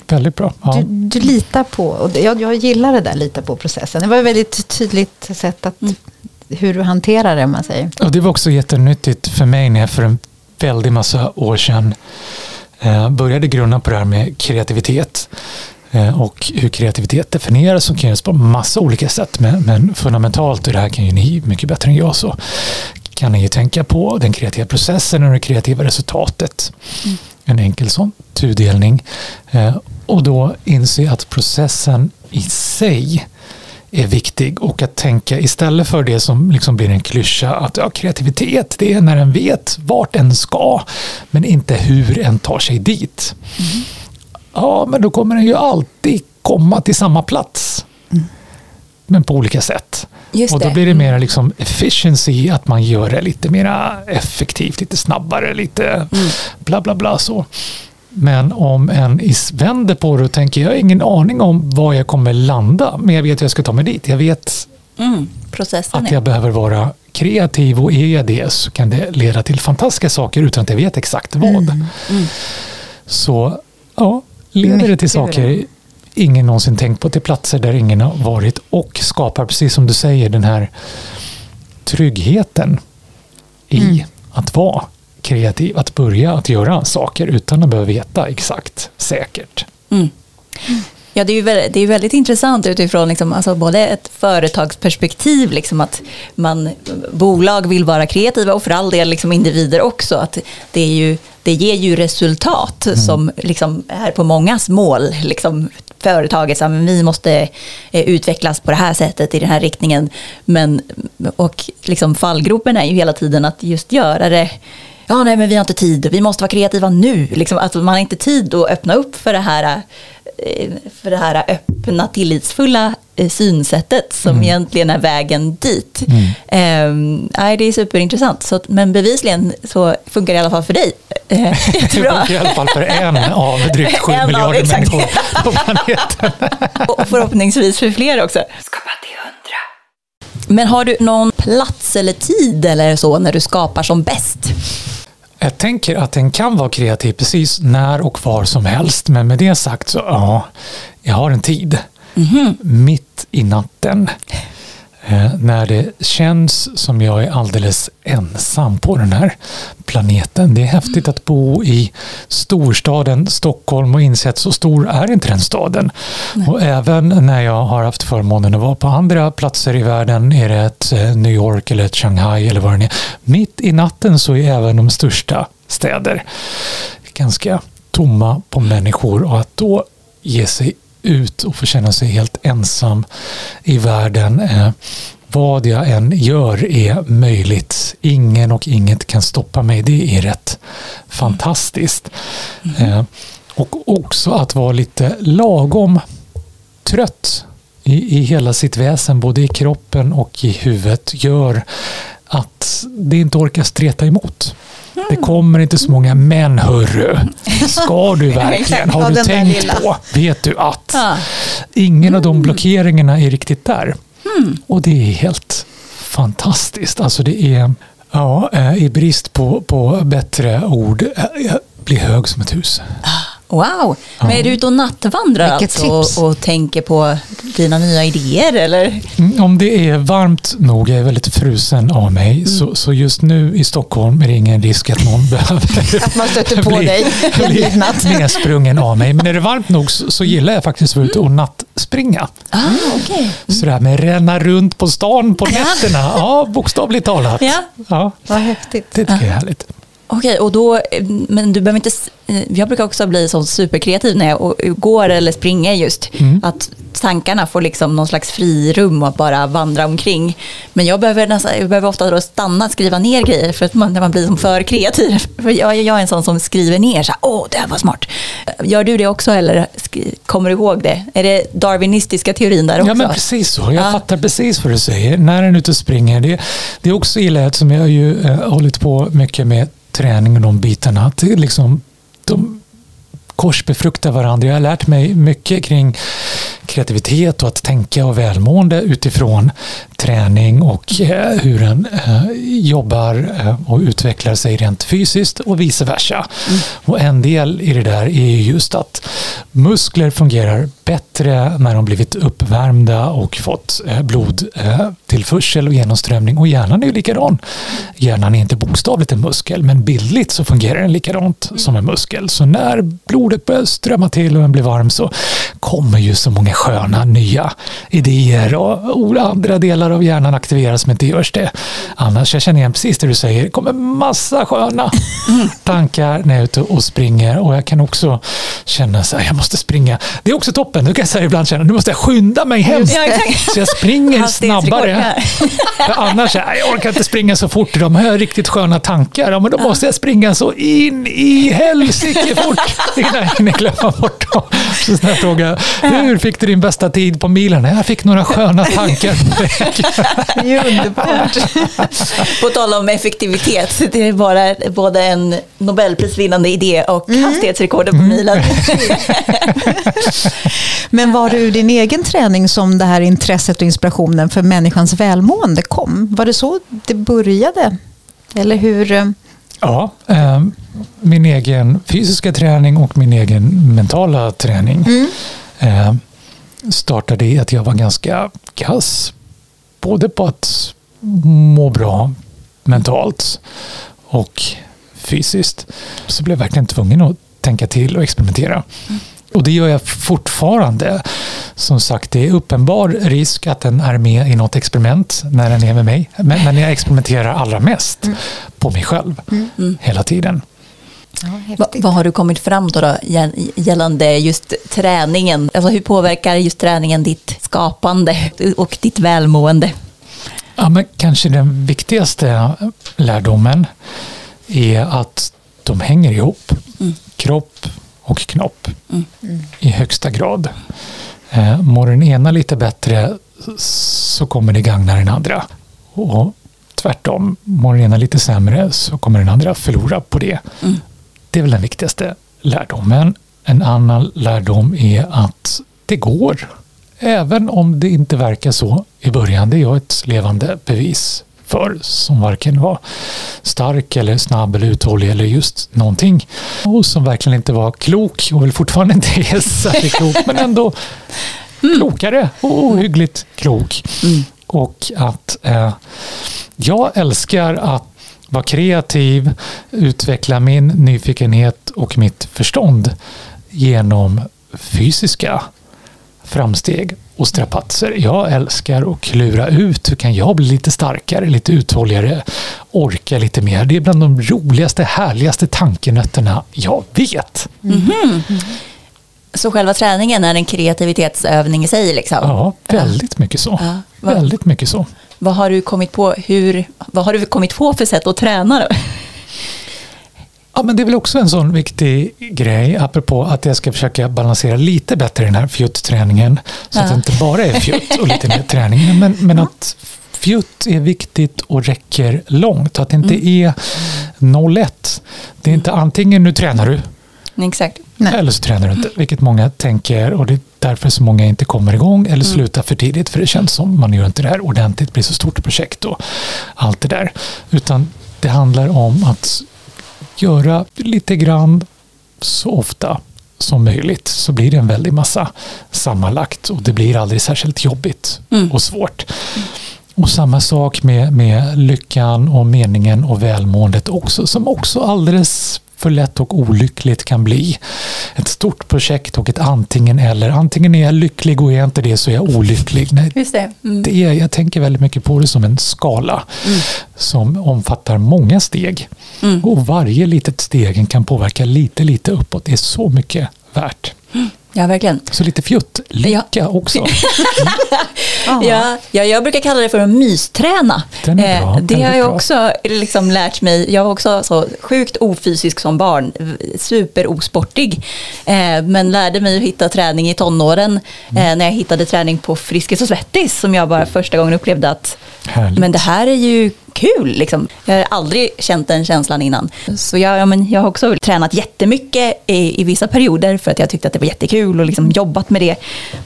Väldigt bra. Ja. Du, du, litar på, och jag, jag gillar det där, lita på processen. Det var ett väldigt tydligt sätt att, mm. hur du hanterar det, man säger. Och det var också jättenyttigt för mig när jag för en väldig massa år sedan eh, började grunna på det här med kreativitet. Eh, och hur kreativitet definieras och kan göras på massa olika sätt. Men, men fundamentalt, och det här kan ju ni mycket bättre än jag, så kan ni ju tänka på den kreativa processen och det kreativa resultatet. Mm. En enkel sån tudelning. Eh, och då inse att processen i sig är viktig och att tänka istället för det som liksom blir en klyscha att ja, kreativitet det är när en vet vart en ska men inte hur en tar sig dit. Mm. Ja, men då kommer den ju alltid komma till samma plats. Mm. Men på olika sätt. Just och då det. blir det mer liksom efficiency, att man gör det lite mer effektivt, lite snabbare, lite mm. bla bla bla så. Men om en vänder på det och tänker, jag har ingen aning om var jag kommer landa, men jag vet hur jag ska ta mig dit. Jag vet mm, att jag behöver vara kreativ och är jag det så kan det leda till fantastiska saker utan att jag vet exakt vad. Mm, mm. Så ja, leder det till saker ingen någonsin tänkt på, till platser där ingen har varit och skapar, precis som du säger, den här tryggheten i mm. att vara kreativ, att börja att göra saker utan att behöva veta exakt säkert. Mm. Ja, det är ju väldigt, det är väldigt intressant utifrån liksom, alltså både ett företagsperspektiv, liksom att man, bolag vill vara kreativa och för all del liksom individer också. Att det, är ju, det ger ju resultat mm. som liksom är på mångas mål. Liksom, företaget, så vi måste eh, utvecklas på det här sättet i den här riktningen. Men, och liksom fallgropen är ju hela tiden att just göra det ja nej men vi har inte tid, vi måste vara kreativa nu. Liksom, att man har inte tid att öppna upp för det här, för det här öppna, tillitsfulla eh, synsättet som mm. egentligen är vägen dit. Mm. Eh, det är superintressant, så, men bevisligen så funkar det i alla fall för dig. Eh, det funkar i alla fall för en av drygt sju miljarder av, människor på planeten. Och förhoppningsvis för fler också. Skapa till hundra. Men har du någon plats eller tid eller så när du skapar som bäst? Jag tänker att den kan vara kreativ precis när och var som helst. Men med det sagt så ja, jag har en tid. Mm -hmm. Mitt i natten. Eh, när det känns som jag är alldeles ensam på den här planeten. Det är häftigt att bo i storstaden Stockholm och inse att så stor är inte den staden. Nej. Och även när jag har haft förmånen att vara på andra platser i världen, är det ett eh, New York eller ett Shanghai eller vad det är. Mitt i natten så är även de största städer ganska tomma på människor och att då ge sig ut och få känna sig helt ensam i världen. Eh, vad jag än gör är möjligt. Ingen och inget kan stoppa mig. Det är rätt fantastiskt. Mm. Eh, och också att vara lite lagom trött i, i hela sitt väsen, både i kroppen och i huvudet, gör att det inte orkar streta emot. Det kommer inte så många män, hörru. Ska du verkligen? Har du tänkt på? Vet du att? Ingen av de mm. blockeringarna är riktigt där. Mm. Och det är helt fantastiskt. Alltså det är, ja, eh, i brist på, på bättre ord, eh, jag blir hög som ett hus. Ah. Wow! Men är du ute och nattvandrar alltså och, och, tänker på dina nya idéer? Eller? Mm, om det är varmt nog, jag är väldigt frusen av mig, mm. så, så, just nu i Stockholm är det ingen risk att någon behöver att man stöter på bli, dig bli nedsprungen av mig. Men är det varmt nog så, så gillar jag faktiskt att vara ute och nattspringa. Ah, okay. mm. Sådär med ränna runt på stan på nätterna, ja, bokstavligt talat. Ja. Ja. Vad häftigt. Det tycker jag är härligt. Okej, och då, men du behöver inte... Eh, jag brukar också bli så superkreativ när jag går eller springer just. Mm. Att tankarna får liksom någon slags frirum att bara vandra omkring. Men jag behöver, nästan, jag behöver ofta då stanna, skriva ner grejer för att man, när man blir för kreativ. För jag, jag är en sån som skriver ner så här, åh, det här var smart. Gör du det också eller kommer du ihåg det? Är det darwinistiska teorin där också? Ja, men precis så. Jag ja. fattar precis vad du säger. När en är ute och springer, det, det är också illa som jag har ju eh, hållit på mycket med träning och de bitarna. Att liksom, de korsbefruktar varandra. Jag har lärt mig mycket kring kreativitet och att tänka och välmående utifrån träning och eh, hur en eh, jobbar eh, och utvecklar sig rent fysiskt och vice versa. Mm. Och en del i det där är just att muskler fungerar bättre när de blivit uppvärmda och fått blodtillförsel och genomströmning. Och hjärnan är ju likadan. Hjärnan är inte bokstavligt en muskel, men bildligt så fungerar den likadant som en muskel. Så när blodet börjar strömma till och den blir varm så kommer ju så många sköna nya idéer och andra delar av hjärnan aktiveras som inte görs det. Annars, jag känner igen precis det du säger, det kommer massa sköna tankar när jag är ute och springer och jag kan också känna så här, jag måste springa. Det är också toppen, nu kan jag säga ibland känna, nu måste jag skynda mig hem. Så jag springer snabbare. För annars, jag orkar inte springa så fort, de har riktigt sköna tankar. Ja, men då måste jag springa så in i helsike fort innan jag hinner glömma bort dem. Så jag fråga, hur fick du din bästa tid på milen? Jag fick några sköna tankar på. Det är underbart. På tal om effektivitet, det är bara både en Nobelprisvinnande idé och mm. hastighetsrekordet på milen. Men var det ur din egen träning som det här intresset och inspirationen för människans välmående kom? Var det så det började? Eller hur? Eh? Ja, eh, min egen fysiska träning och min egen mentala träning mm. eh, startade i att jag var ganska kass både på att må bra mentalt och fysiskt. Så blev jag verkligen tvungen att tänka till och experimentera. Mm. Och det gör jag fortfarande. Som sagt, det är uppenbar risk att den är med i något experiment när den är med mig. Men, men jag experimenterar allra mest mm. på mig själv mm. hela tiden. Ja, vad har du kommit fram till då, gällande just träningen? Alltså hur påverkar just träningen ditt skapande och ditt välmående? Ja, men kanske den viktigaste lärdomen är att de hänger ihop. Mm. Kropp och knopp mm. i högsta grad. Eh, mår den ena lite bättre så kommer det gagna den andra. Och tvärtom, mår den ena lite sämre så kommer den andra förlora på det. Det är väl den viktigaste lärdomen. En annan lärdom är att det går. Även om det inte verkar så i början. Det är jag ett levande bevis för som varken var stark eller snabb eller uthållig eller just någonting. Och som verkligen inte var klok och väl fortfarande inte är särskilt klok men ändå mm. klokare och ohyggligt klok. Mm. Och att eh, jag älskar att vara kreativ, utveckla min nyfikenhet och mitt förstånd genom fysiska framsteg och strapatser. Jag älskar att klura ut hur kan jag bli lite starkare, lite uthålligare, orka lite mer. Det är bland de roligaste, härligaste tankenötterna jag vet. Mm. Så själva träningen är en kreativitetsövning i sig? Liksom. Ja, väldigt mycket så. Ja. Väldigt mycket så. Vad har du kommit på, hur, vad har du kommit på för sätt att träna då? Ja, men det är väl också en sån viktig grej, apropå att jag ska försöka balansera lite bättre den här fjutt-träningen. Så Ja. att det inte bara är fjutt och lite mer träning. Men, men att fjutt är viktigt och räcker långt. Att det inte Mm. är 0-1. Det är inte antingen nu tränar du Exakt. Nej. eller så tränar du inte. Vilket många tänker och det är därför så många inte kommer igång eller slutar för tidigt. För det känns som man gör inte det här ordentligt, det blir så stort projekt och allt det där. Utan det handlar om att göra lite grann så ofta som möjligt så blir det en väldig massa sammanlagt och det blir aldrig särskilt jobbigt Mm. och svårt. Och samma sak med, med lyckan och meningen och välmåendet också som också alldeles för lätt och olyckligt kan bli. Ett stort projekt och ett antingen eller. Antingen är jag lycklig och är jag inte det så är jag olycklig. Nej, Just det. Mm. det är, jag tänker väldigt mycket på det som en skala som omfattar många steg. Mm. Och varje litet steg kan påverka lite, lite uppåt. Det är så mycket värt. Ja, verkligen. Så lite fjutt, lycka också. Ja, ja, jag brukar kalla det för att mysträna. Den är bra, Eh, det har jag bra. också liksom lärt mig. Jag var också så sjukt ofysisk som barn, superosportig. Eh, men lärde mig att hitta träning i tonåren Mm. eh, när jag hittade träning på Friskis och Svettis som jag bara första gången upplevde att Härligt. men det här är ju kul. Liksom. Jag har aldrig känt den känslan innan. Så jag, ja, men jag har också tränat jättemycket i, i vissa perioder för att jag tyckte att det var jättekul och liksom jobbat med det.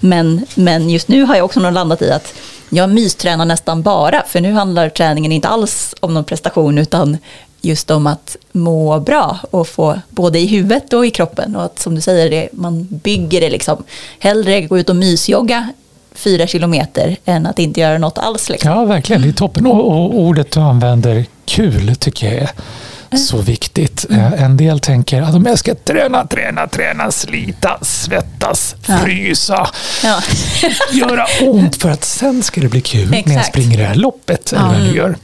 Men, men just nu har jag också nog landat i att jag mystränar nästan bara. För nu handlar träningen inte alls om någon prestation utan just om att må bra och få både i huvudet och i kroppen. Och att som du säger, det, man bygger det liksom. Hellre gå ut och mysjogga fyra kilometer än att inte göra något alls. Liksom. Ja, verkligen. Det är toppen. Och, ordet du använder, kul, tycker jag är så viktigt. Eh, En del tänker att om jag ska träna, träna, träna, slita, svettas, Ja. frysa, Ja. göra ont för att sen ska det bli kul när jag Exakt. springer det här loppet. Eller vad du gör.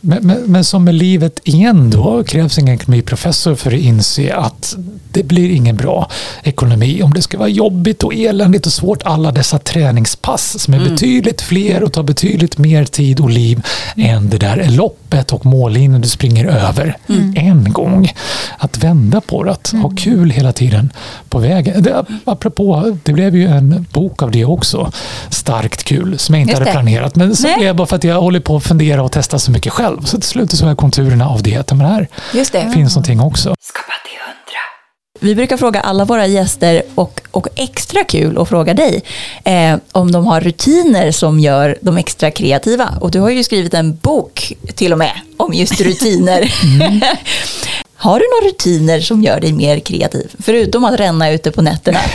Men, men, men som med livet igen då krävs ingen ekonomiprofessor för att inse att det blir ingen bra ekonomi om det ska vara jobbigt och eländigt och svårt alla dessa träningspass som är betydligt fler och tar betydligt mer tid och liv än det där loppet och mållinjen du springer över en gång. Att vända på det, att ha kul hela tiden på vägen. Det, apropå, det blev ju en bok av det också. Starkt kul, som jag inte Just hade det. planerat. Men så blev det bara för att jag håller på att fundera och testa så mycket själv. Så till slut så har jag konturerna av det. Men här Just det. finns någonting också. Vi brukar fråga alla våra gäster och, och extra kul att fråga dig eh, om de har rutiner som gör dem extra kreativa. Och du har ju skrivit en bok till och med om just rutiner. har du några rutiner som gör dig mer kreativ? Förutom att ränna ute på nätterna.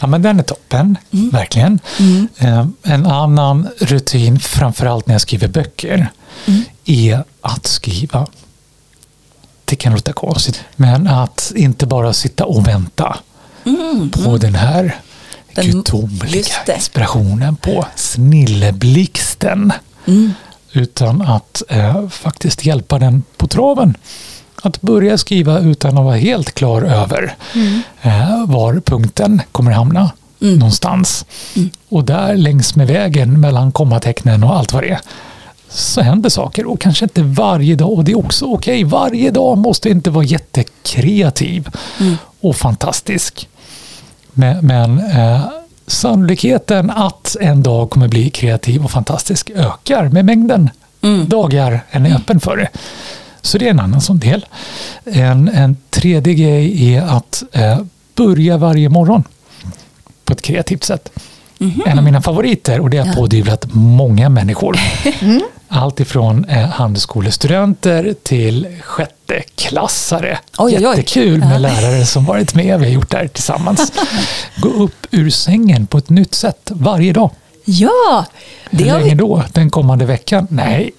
Ja, men den är toppen, verkligen. Eh, En annan rutin, framförallt när jag skriver böcker, är att skriva. Det kan låta konstigt, men att inte bara sitta och vänta på den här Den- gudomliga inspirationen, på snilleblixten. Utan att eh, faktiskt hjälpa den på traven. Att börja skriva utan att vara helt klar över eh, var punkten kommer hamna någonstans. Och där längs med vägen mellan kommatecknen och allt vad det är så händer saker och kanske inte varje dag och det är också okej. Varje dag måste inte vara jättekreativ och fantastisk. Men, men eh, sannolikheten att en dag kommer bli kreativ och fantastisk ökar med mängden dagar en är öppen för det. Så det är en annan sån del. En, en tredje grej är att eh, börja varje morgon på ett kreativt sätt. En av mina favoriter och det har pådyvlat många människor. Allt ifrån eh, handelsskolestudenter till sjätteklassare. Oj, oj, oj. Jättekul med lärare som varit med. Vi har gjort det här tillsammans. Gå upp ur sängen på ett nytt sätt varje dag. Ja, Hur det har länge vi då? Den kommande veckan? Nej,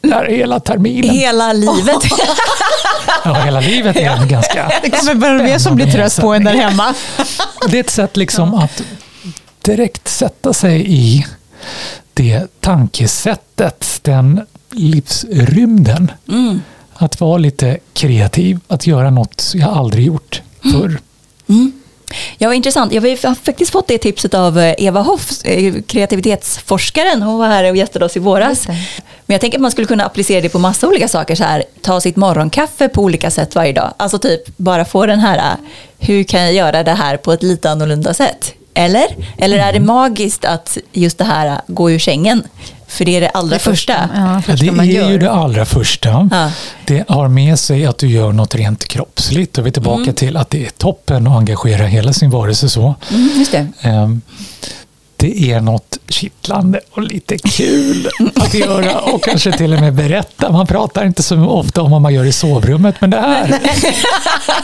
där hela terminen. hela livet. Ja, hela livet är en ganska Det kommer bara mer som blir trött på en där hemma. Det är ett sätt liksom att direkt sätta sig i det tankesättet, den livsrymden. Mm. Att vara lite kreativ, att göra något jag aldrig gjort förr. Mm. Ja, vad intressant. Jag har faktiskt fått det tipset av eh, Eva Hoff, eh, kreativitetsforskaren. Hon var här och gästade oss i våras. Men jag tänker att man skulle kunna applicera det på massa olika saker. Så här, ta sitt morgonkaffe på olika sätt varje dag. Alltså typ bara få den här, eh, hur kan jag göra det här på ett lite annorlunda sätt? Eller? Eller är det Mm. magiskt att just det här, gå ur sängen? För det är det allra första. Ja, Ja, första det man är gör. ju det allra första. Ja. Det har med sig att du gör något rent kroppsligt. Och vi är tillbaka Mm. till att det är toppen att engagera hela sin varelse så. Mm, just det. Det är något kittlande och lite kul att göra och kanske till och med berätta. Man pratar inte så ofta om vad man gör i sovrummet, men det här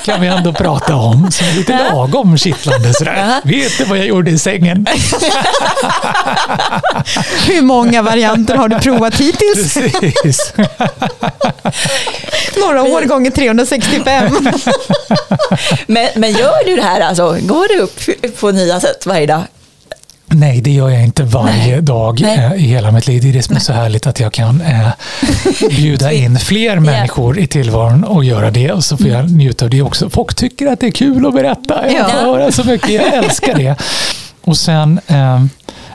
kan vi ändå prata om som är lite lagom kittlande. Sådär. Vet du vad jag gjorde i sängen? Hur många varianter har du provat hittills? Precis. Några år gånger 365. Men, men gör du det här alltså? Går du upp på nya sätt varje dag? Nej, det gör jag inte varje dag Nej. eh, i hela mitt liv. Det är det som är så härligt att jag kan eh, bjuda in fler människor i tillvaron och göra det. Och så får jag njuta av det också. Folk tycker att det är kul att berätta. Jag får Ja. höra så mycket. Jag älskar det. Och sen eh,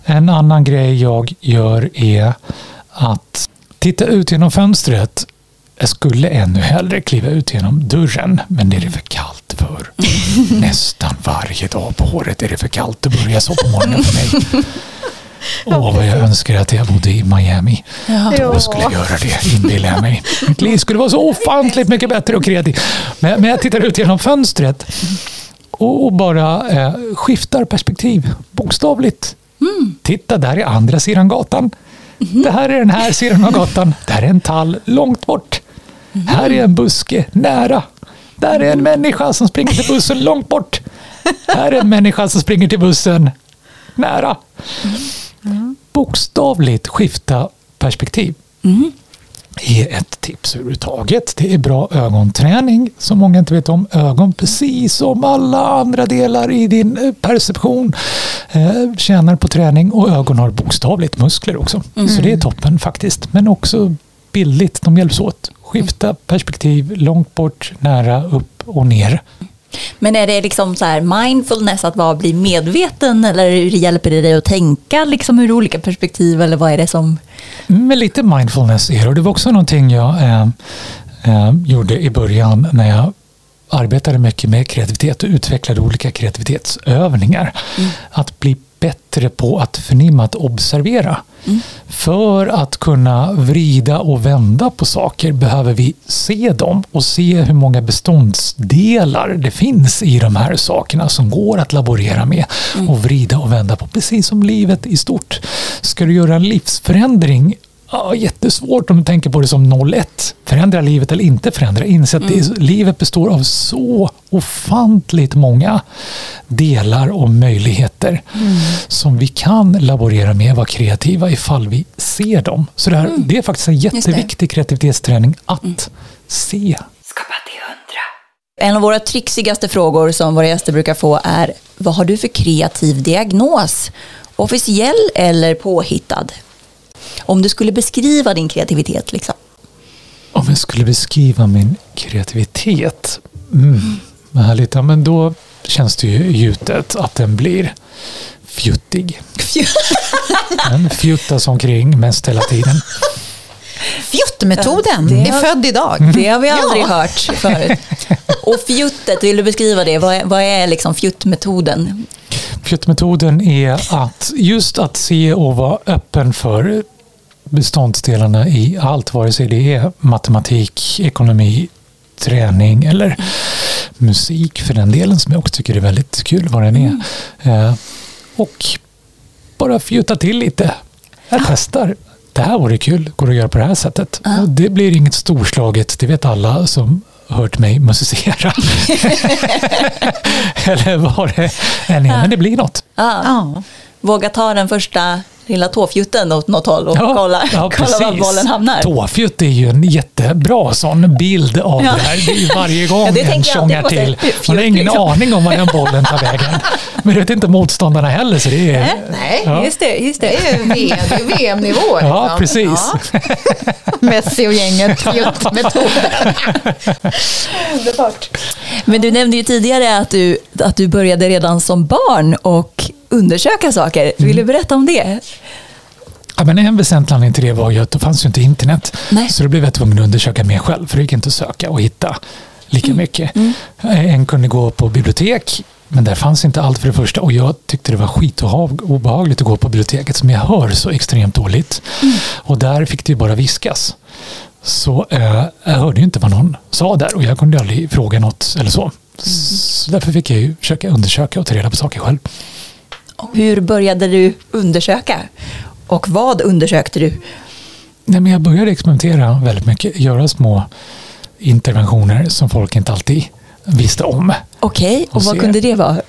en annan grej jag gör är att titta ut genom fönstret. Jag skulle ännu hellre kliva ut genom dörren, men det är det för kallt för. Nästan varje dag på året är det för kallt att börja så på morgonen för mig. Åh, vad jag önskar att jag bodde i Miami. Då skulle jag göra det, inbillar jag mig. Mitt liv skulle vara så ofantligt mycket bättre och kreativt. Men, men jag tittar ut genom fönstret och, bara eh, skiftar perspektiv, bokstavligt. Titta, där är andra sidan gatan. Det här är den här sidan av gatan. Där är en tall långt bort. Här är en buske nära. Där är en människa som springer till bussen långt bort. Här är en människa som springer till bussen nära. Bokstavligt skifta perspektiv är ett tips överhuvudtaget. Det är bra ögonträning, som många inte vet om. Ögon, precis som alla andra delar i din eh, perception, eh, tjänar på träning och ögon har bokstavligt muskler också. Så det är toppen faktiskt. Men också bildligt, de hjälps åt. Skifta perspektiv, långt bort, nära, upp och ner. Men är det liksom så här mindfulness att vara, bli medveten eller hjälper det dig att tänka liksom ur olika perspektiv eller vad är det som... Men lite mindfulness är det. Och det var också någonting jag eh, eh, gjorde i början när jag arbetade mycket med kreativitet och utvecklade olika kreativitetsövningar. Att bli bättre på att förnimma, att observera. För att kunna vrida och vända på saker behöver vi se dem och se hur många beståndsdelar det finns i de här sakerna som går att laborera med och vrida och vända på. Precis som livet i stort. Ska du göra en livsförändring Ja, jättesvårt om du tänker på det som 0-1. Förändra livet eller inte förändra. Inse att det är, livet består av så ofantligt många delar och möjligheter som vi kan laborera med, vara kreativa ifall vi ser dem. Så det, här, det är faktiskt en jätteviktig kreativitetsträning att se. Skapa till hundra. En av våra trixigaste frågor som våra gäster brukar få är vad har du för kreativ diagnos? Officiell eller påhittad? Om du skulle beskriva din kreativitet liksom. Om jag skulle beskriva min kreativitet. Mm, vad härligt. Ja, men då känns det ju gjutet att den blir fjuttig. Den fjuttas omkring mest hela tiden. Fjuttmetoden Det är har- född idag. Det har vi aldrig Ja. hört förut. Och fjuttet, vill du beskriva det? Vad är, vad är liksom fjuttmetoden? Fjuttmetoden är att just att se och vara öppen för beståndsdelarna i allt, vare sig det är matematik, ekonomi, träning eller musik för den delen som jag också tycker är väldigt kul vad den är. Eh, och bara fjuta till lite. Jag testar. Det här vore kul, går att göra på det här sättet. Och det blir inget storslaget, det vet alla som hört mig musicera. Eller vad det än är, men det blir något. Våga ta den första lilla tåfjutten åt något håll och kolla, ja, kolla var bollen hamnar. Tåfjutt är ju en jättebra sån bild av ja. det här. Det är ju varje gång ja, en tjongar till. Man har ingen liksom. aning om var den bollen tar vägen. Men det vet inte motståndarna heller. Så det är, Nej, ja. just det. Just det. det är VM-nivå. Ja, liksom. precis. Ja. Messi och gänget, fjuttmetoden. Underbart. Men du nämnde ju tidigare att du, att du började redan som barn och undersöka saker. Vill du mm. berätta om det? Ja, men en väsentlig anledning till det var ju att det fanns ju inte internet. Nej. Så då blev jag tvungen att undersöka mer själv, för det gick inte att söka och hitta lika mm. mycket. Mm. En kunde gå på bibliotek, men där fanns inte allt för det första. Och jag tyckte det var skitobehagligt att gå på biblioteket, som jag hör så extremt dåligt. Mm. Och där fick det ju bara viskas. Så eh, jag hörde ju inte vad någon sa där och jag kunde aldrig fråga något eller så. Mm. Så därför fick jag ju försöka undersöka och ta reda på saker själv. Hur började du undersöka? Och vad undersökte du? Nej, men jag började experimentera väldigt mycket, göra små interventioner som folk inte alltid visste om. Okej, okay, och, och vad se. kunde det vara?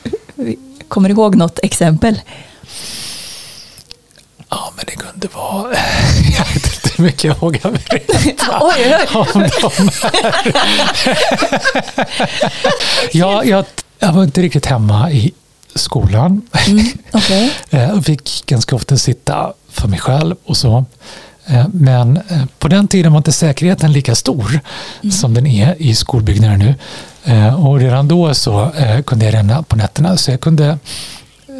Kommer du ihåg något exempel? Ja, men det kunde vara... Jag vet inte hur mycket jag vågar berätta oj, oj, om de här. ja, jag, jag var inte riktigt hemma i skolan. Mm, okay. jag eh, fick ganska ofta sitta för mig själv och så. Eh, men eh, på den tiden var inte säkerheten lika stor mm. som den är i skolbyggnader nu. Och redan då så kunde jag ränna på nätterna så jag kunde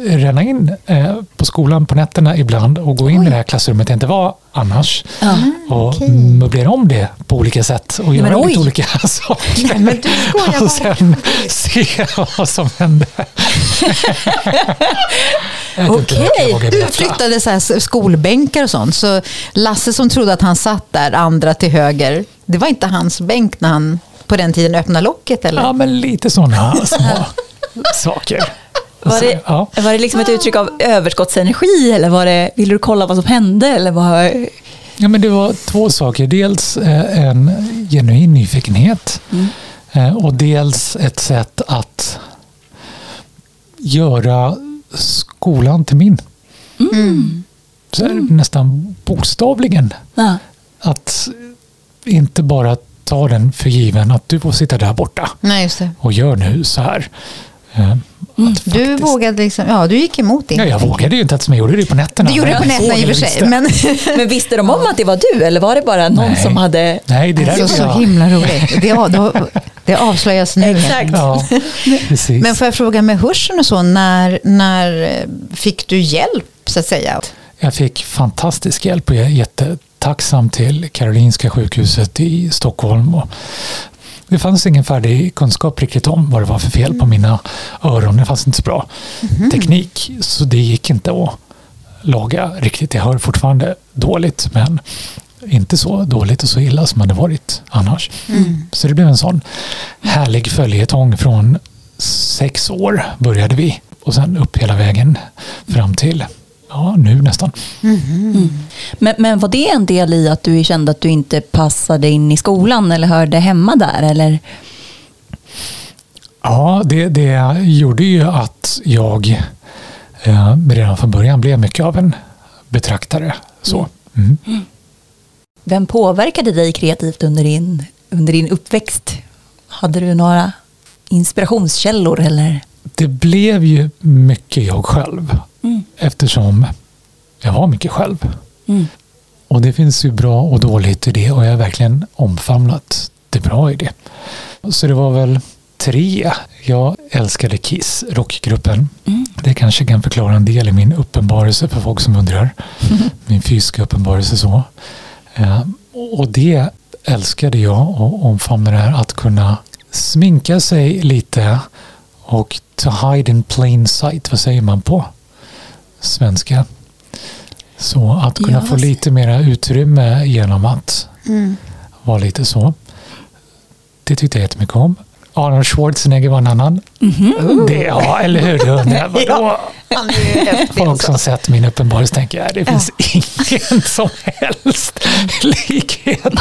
ränna in eh, på skolan på nätterna ibland och gå in Oj. i det här klassrummet jag inte var annars. Mm, och okay. möblera om det på olika sätt och göra lite olika saker. Nej, men du och sen se vad som hände. Okej, okay. du flyttade så här skolbänkar och sånt. Så Lasse som trodde att han satt där, andra till höger, det var inte hans bänk när han på den tiden öppnade locket? Eller? Ja, men lite sådana små saker. Var det, ja. var det liksom ett uttryck av överskottsenergi eller var det, ville du kolla vad som hände? Eller var... ja, men det var två saker. Dels eh, en genuin nyfikenhet mm. Eh, och dels ett sätt att göra skolan till min. Mm. Så mm. nästan bokstavligen. Ja. Att inte bara ta den för given att du får sitta där borta Nej, och gör nu så här. Eh, Mm. Du vågade liksom, ja du gick emot det. Ja, jag vågade ju inte eftersom jag gjorde det på nätterna. Du gjorde det på nätterna i och för sig. Men... men visste de om att det var du eller var det bara någon Nej. som hade... Nej, det är alltså, så jag... himla roligt. Det, då, det avslöjas nu. Exakt. Ja, men får jag fråga med hörseln och så, när, när fick du hjälp så att säga? Jag fick fantastisk hjälp och jag är jättetacksam till Karolinska sjukhuset i Stockholm och det fanns ingen färdig kunskap riktigt om vad det var för fel på mina öron. Det fanns inte så bra mm. teknik, så det gick inte att laga riktigt. Jag hör fortfarande dåligt, men inte så dåligt och så illa som det varit annars. Mm. Så det blev en sån härlig följetong från sex år började vi och sen upp hela vägen fram till ja, nu nästan. Mm. Mm. Men, men var det en del i att du kände att du inte passade in i skolan eller hörde hemma där? Eller? Ja, det, det gjorde ju att jag eh, redan från början blev mycket av en betraktare. Så. Mm. mm. Vem påverkade dig kreativt under din, under din uppväxt? Hade du några inspirationskällor? Eller? Det blev ju mycket jag själv. Mm. Eftersom jag var mycket själv. Mm. Och det finns ju bra och dåligt i det och jag har verkligen omfamnat det bra i det. Så det var väl tre. Jag älskade Kiss, rockgruppen. Mm. Det kanske kan förklara en del i min uppenbarelse för folk som undrar. Mm. Min fysiska uppenbarelse så. Eh, och det älskade jag och omfamnade det här att kunna sminka sig lite och to hide in plain sight, vad säger man på svenska? Så att kunna ja, få lite mera utrymme genom att mm. vara lite så. Det tyckte jag jättemycket om. Arnold Schwarzenegger var en annan. Mm -hmm. det, ja, eller hur? Du undrar, vadå? Folk som sett min uppenbarelse tänker att det finns ja. ingen som helst likhet.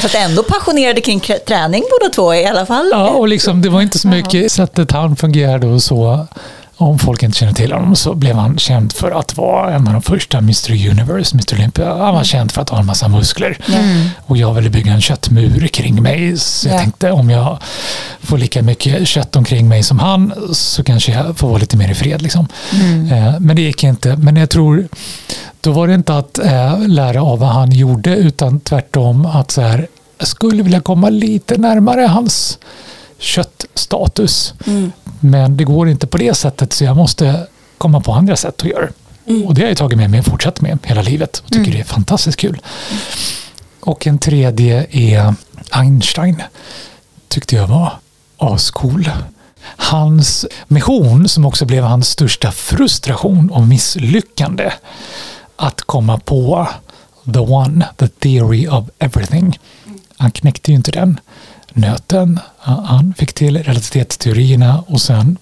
Fast ändå passionerade kring träning båda två i alla fall. Ja, och liksom, det var inte så mycket sättet han fungerade och så om folk inte känner till honom så blev han känd för att vara en av de första Mr Universe, Mr Olympia. Han var Mm. känd för att ha en massa muskler. Mm. Och jag ville bygga en köttmur kring mig. Så jag Ja. tänkte om jag får lika mycket kött omkring mig som han så kanske jag får vara lite mer i fred. Liksom. Mm. Eh, Men det gick inte. Men jag tror, då var det inte att eh, lära av vad han gjorde utan tvärtom att så här, jag skulle vilja komma lite närmare hans köttstatus. Mm. Men det går inte på det sättet så jag måste komma på andra sätt att göra det. Mm. Och det har jag tagit med mig och fortsatt med hela livet och tycker det är fantastiskt kul. Och en tredje är Einstein. Tyckte jag var ascool. Hans mission, som också blev hans största frustration och misslyckande, att komma på the one, the theory of everything. Han knäckte ju inte den nöten. Han fick till relativitetsteorierna och sen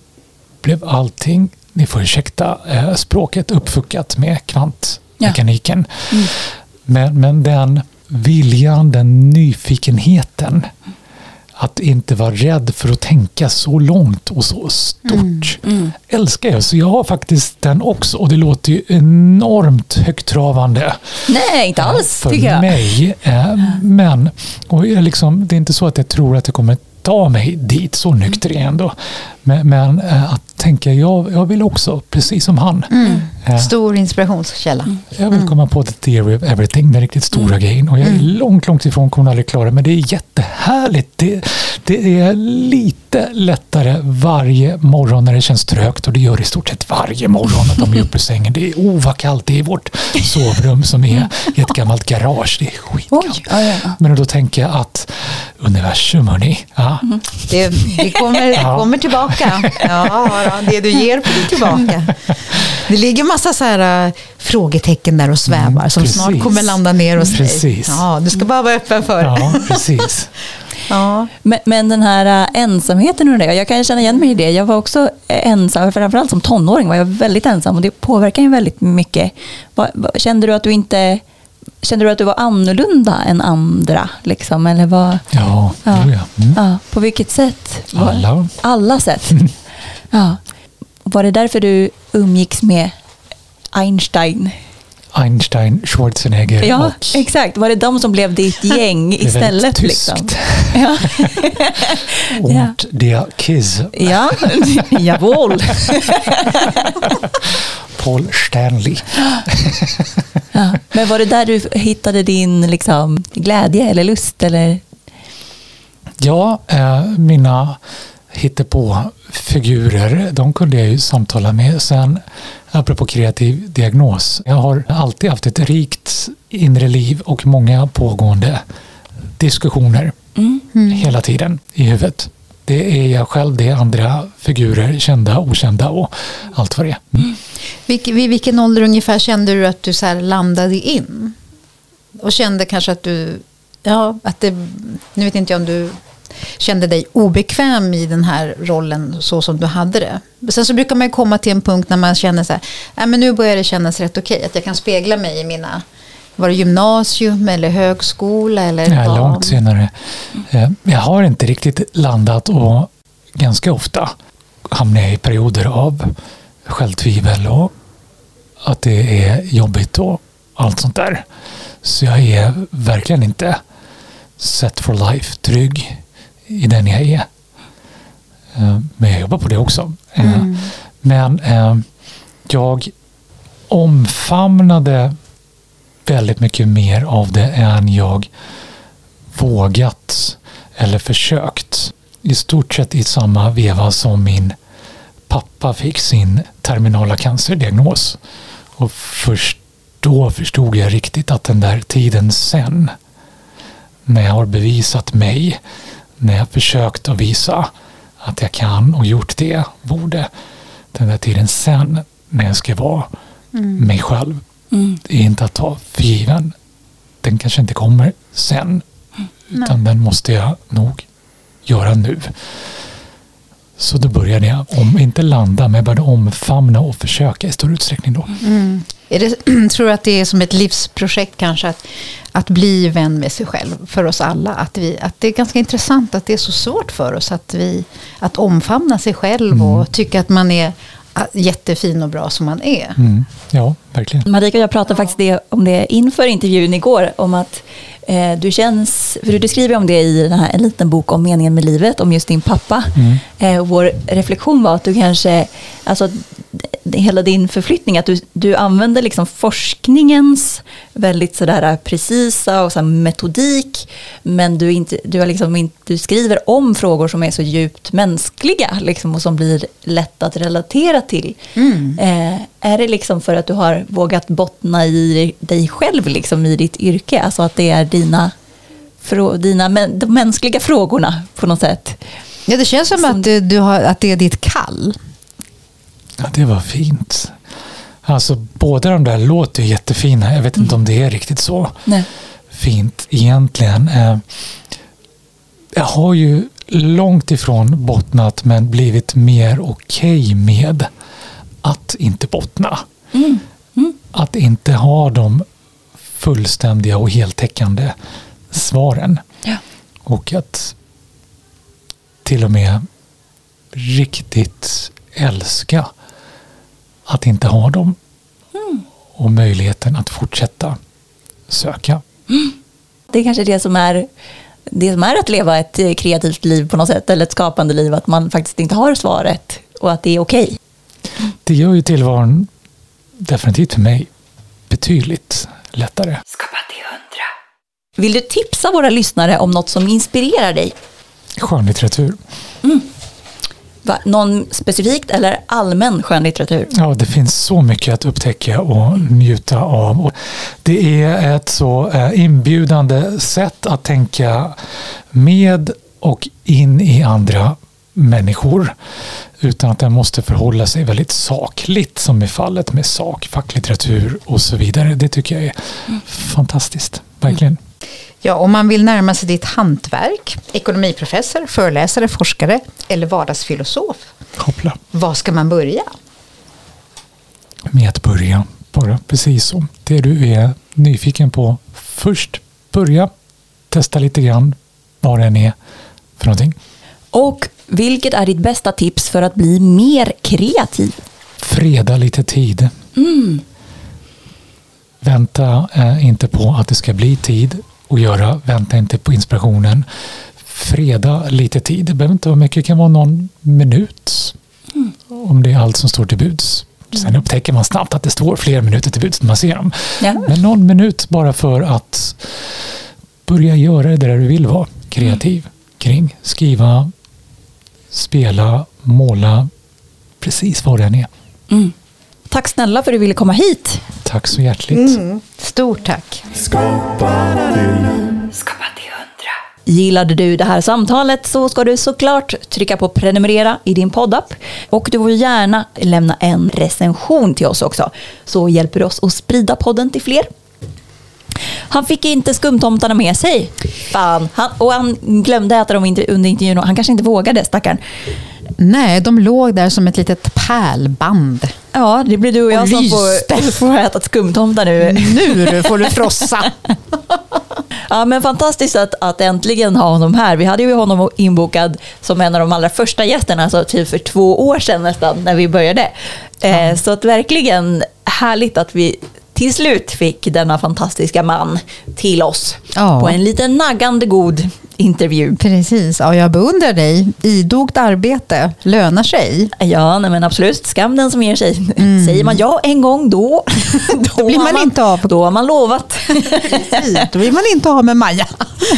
blev allting, ni får ursäkta eh, språket, uppfuckat med kvantmekaniken. Men, men den viljan, den nyfikenheten att inte vara rädd för att tänka så långt och så stort. Mm. Älskar jag. Så jag har faktiskt den också. Och det låter ju enormt högtravande Nej, inte alls för tycker jag. mig. Eh, Men och liksom, det är inte så att jag tror att jag kommer ta mig dit, så nykter är jag ändå. Men, men eh, att tänka, jag, jag vill också, precis som han. Mm. Eh, Stor inspirationskälla. Mm. jag vill komma på the theory of everything, den riktigt stora grejen. Och jag är långt, långt ifrån kommer aldrig klara men det är jättehärligt. Det, det är lite lättare varje morgon när det känns trögt och det gör det i stort sett varje morgon att de är uppe ur sängen. Det är oh kallt det är i vårt sovrum som är i ett gammalt garage. Det är skitkallt. Ja, ja, ja. Men då tänker jag att universum, hörni. Ja, Det, det kommer, kommer tillbaka. Ja, då, det du ger får du tillbaka. Det ligger massa så här, äh, frågetecken där och svävar Mm, som precis. snart kommer landa ner hos dig. Precis. Ja, du ska bara vara öppen för det. ja precis. Ja. Men, men den här äh, ensamheten och det, jag kan känna igen mig i det. Jag var också ensam, framförallt som tonåring var jag väldigt ensam och det påverkar ju väldigt mycket. Kände du att du inte Kände du att du var annorlunda än andra? Liksom, eller vad, Ja, Ja. ja. ja. Mm. ja, på vilket sätt? Var- Alla. Alla sätt. Ja. Var det därför du umgicks med Einstein? Einstein, Schwarzenegger Ja, och exakt. Var det de som blev ditt gäng det är istället? tyskt. Liksom? Ja. Und der Kiss, Ja, jawohl. Paul Stanley. Ja. Men var det där du hittade din liksom, glädje eller lust? Eller? Ja, eh, mina hittepå-figurer, de kunde jag ju samtala med. Sen, apropå kreativ diagnos, jag har alltid haft ett rikt inre liv och många pågående diskussioner Mm. hela tiden i huvudet. Det är jag själv, det är andra figurer, kända, okända och allt vad det är. Mm. Vilk, vid vilken ålder ungefär kände du att du så här landade in? Och kände kanske att du, ja, att det, nu vet inte jag om du kände dig obekväm i den här rollen så som du hade det. Sen så brukar man ju komma till en punkt när man känner så här, nej men nu börjar det kännas rätt okej, att jag kan spegla mig i mina, var det gymnasium eller högskola eller Ja, långt senare. Eh, Jag har inte riktigt landat och ganska ofta hamnar jag i perioder av självtvivel och att det är jobbigt och allt sånt där. Så jag är verkligen inte set for life trygg i den jag är. Eh, Men jag jobbar på det också. Eh, Mm. Men eh, jag omfamnade väldigt mycket mer av det än jag vågat eller försökt. I stort sett i samma veva som min pappa fick sin terminala cancerdiagnos. Och först då förstod jag riktigt att den där tiden sen, när jag har bevisat mig, när jag försökt att visa att jag kan och gjort det, borde, den där tiden sen, när jag ska vara mig själv, Mm. det är inte att ta för given. Den kanske inte kommer sen. Utan den måste jag nog göra nu. Så då började jag, om inte landa, men jag började omfamna och försöka i stor utsträckning då. Mm. Är det, tror du att det är som ett livsprojekt kanske att, att bli vän med sig själv för oss alla? Att, vi, att det är ganska intressant att det är så svårt för oss att, vi, att omfamna sig själv Mm. och tycka att man är jättefin och bra som man är. Mm. Ja, verkligen. Marika och jag pratade faktiskt det, om det inför intervjun igår, om att eh, du känns, för du skriver om det i den här, en liten bok om meningen med livet, om just din pappa. Mm. Eh, vår reflektion var att du kanske, alltså hela din förflyttning, att du, du använder liksom forskningens väldigt sådär precisa och så metodik, men du, inte, du, har liksom inte, du skriver om frågor som är så djupt mänskliga liksom, och som blir lätt att relatera till. Mm. Eh, är det liksom för att du har vågat bottna i dig själv liksom, i ditt yrke? Alltså att det är dina, dina de mänskliga frågorna på något sätt? Ja, det känns som, som att, du, du har, att det är ditt kall. Ja, det var fint. Alltså båda de där låter jättefina. Jag vet inte om det är riktigt så Nej. fint egentligen. Eh, jag har ju långt ifrån bottnat men blivit mer okej okay med att inte bottna. Mm. Mm. Att inte ha de fullständiga och heltäckande svaren. Ja. Och att till och med riktigt älska att inte ha dem. Mm. Och möjligheten att fortsätta söka. Mm. Det är kanske det som är det som är att leva ett kreativt liv på något sätt, eller ett skapande liv, att man faktiskt inte har svaret och att det är okej. Okay. Det gör ju tillvaron, definitivt för mig, betydligt lättare. Skapa till hundra. Vill du tipsa våra lyssnare om något som inspirerar dig? Skönlitteratur. Mm. Va? Någon specifikt eller allmän skönlitteratur? Ja, det finns så mycket att upptäcka och njuta av. Och det är ett så eh, inbjudande sätt att tänka med och in i andra människor utan att den måste förhålla sig väldigt sakligt som är fallet med sak, facklitteratur och så vidare. Det tycker jag är mm. fantastiskt, verkligen. Mm. Ja, om man vill närma sig ditt hantverk, ekonomiprofessor, föreläsare, forskare eller vardagsfilosof. Hoppla. Var ska man börja? Med att börja, bara precis som det du är nyfiken på. Först börja, testa lite grann vad den är för någonting. Och vilket är ditt bästa tips för att bli mer kreativ? Freda lite tid. Mm. Vänta eh, inte på att det ska bli tid att göra. Vänta inte på inspirationen. Freda lite tid. Det behöver inte vara mycket, det kan vara någon minut. Mm. Om det är allt som står till buds. Sen mm. upptäcker man snabbt att det står fler minuter till buds när man ser dem. Ja. Men någon minut bara för att börja göra det där du vill vara kreativ kring. Skriva, spela, måla, precis vad det än är. Mm. Tack snälla för att du ville komma hit. Tack så hjärtligt. Mm. Stort tack. Skapa till. Skapa till hundra. Gillade du det här samtalet så ska du såklart trycka på prenumerera i din poddapp. Och du får gärna lämna en recension till oss också. Så hjälper du oss att sprida podden till fler. Han fick inte skumtomtarna med sig. Fan. Han, och han glömde äta dem under intervjun. Han kanske inte vågade, stackarn. Nej, de låg där som ett litet pärlband. Ja, det blir du och jag och som får, får äta skumtomtar nu. Nu får du frossa. ja, men fantastiskt att, att äntligen ha honom här. Vi hade ju honom inbokad som en av de allra första gästerna, alltså typ för två år sedan nästan, när vi började. Eh, Så att verkligen härligt att vi till slut fick denna fantastiska man till oss ja. på en liten naggande god intervju. Precis, ja, jag beundrar dig. Idogt arbete lönar sig. Ja, nej men absolut. Skam den som ger sig. Mm. Säger man ja en gång, då, då, då blir man, man, inte av. Då har man lovat. Precis, då vill man inte ha med Maja.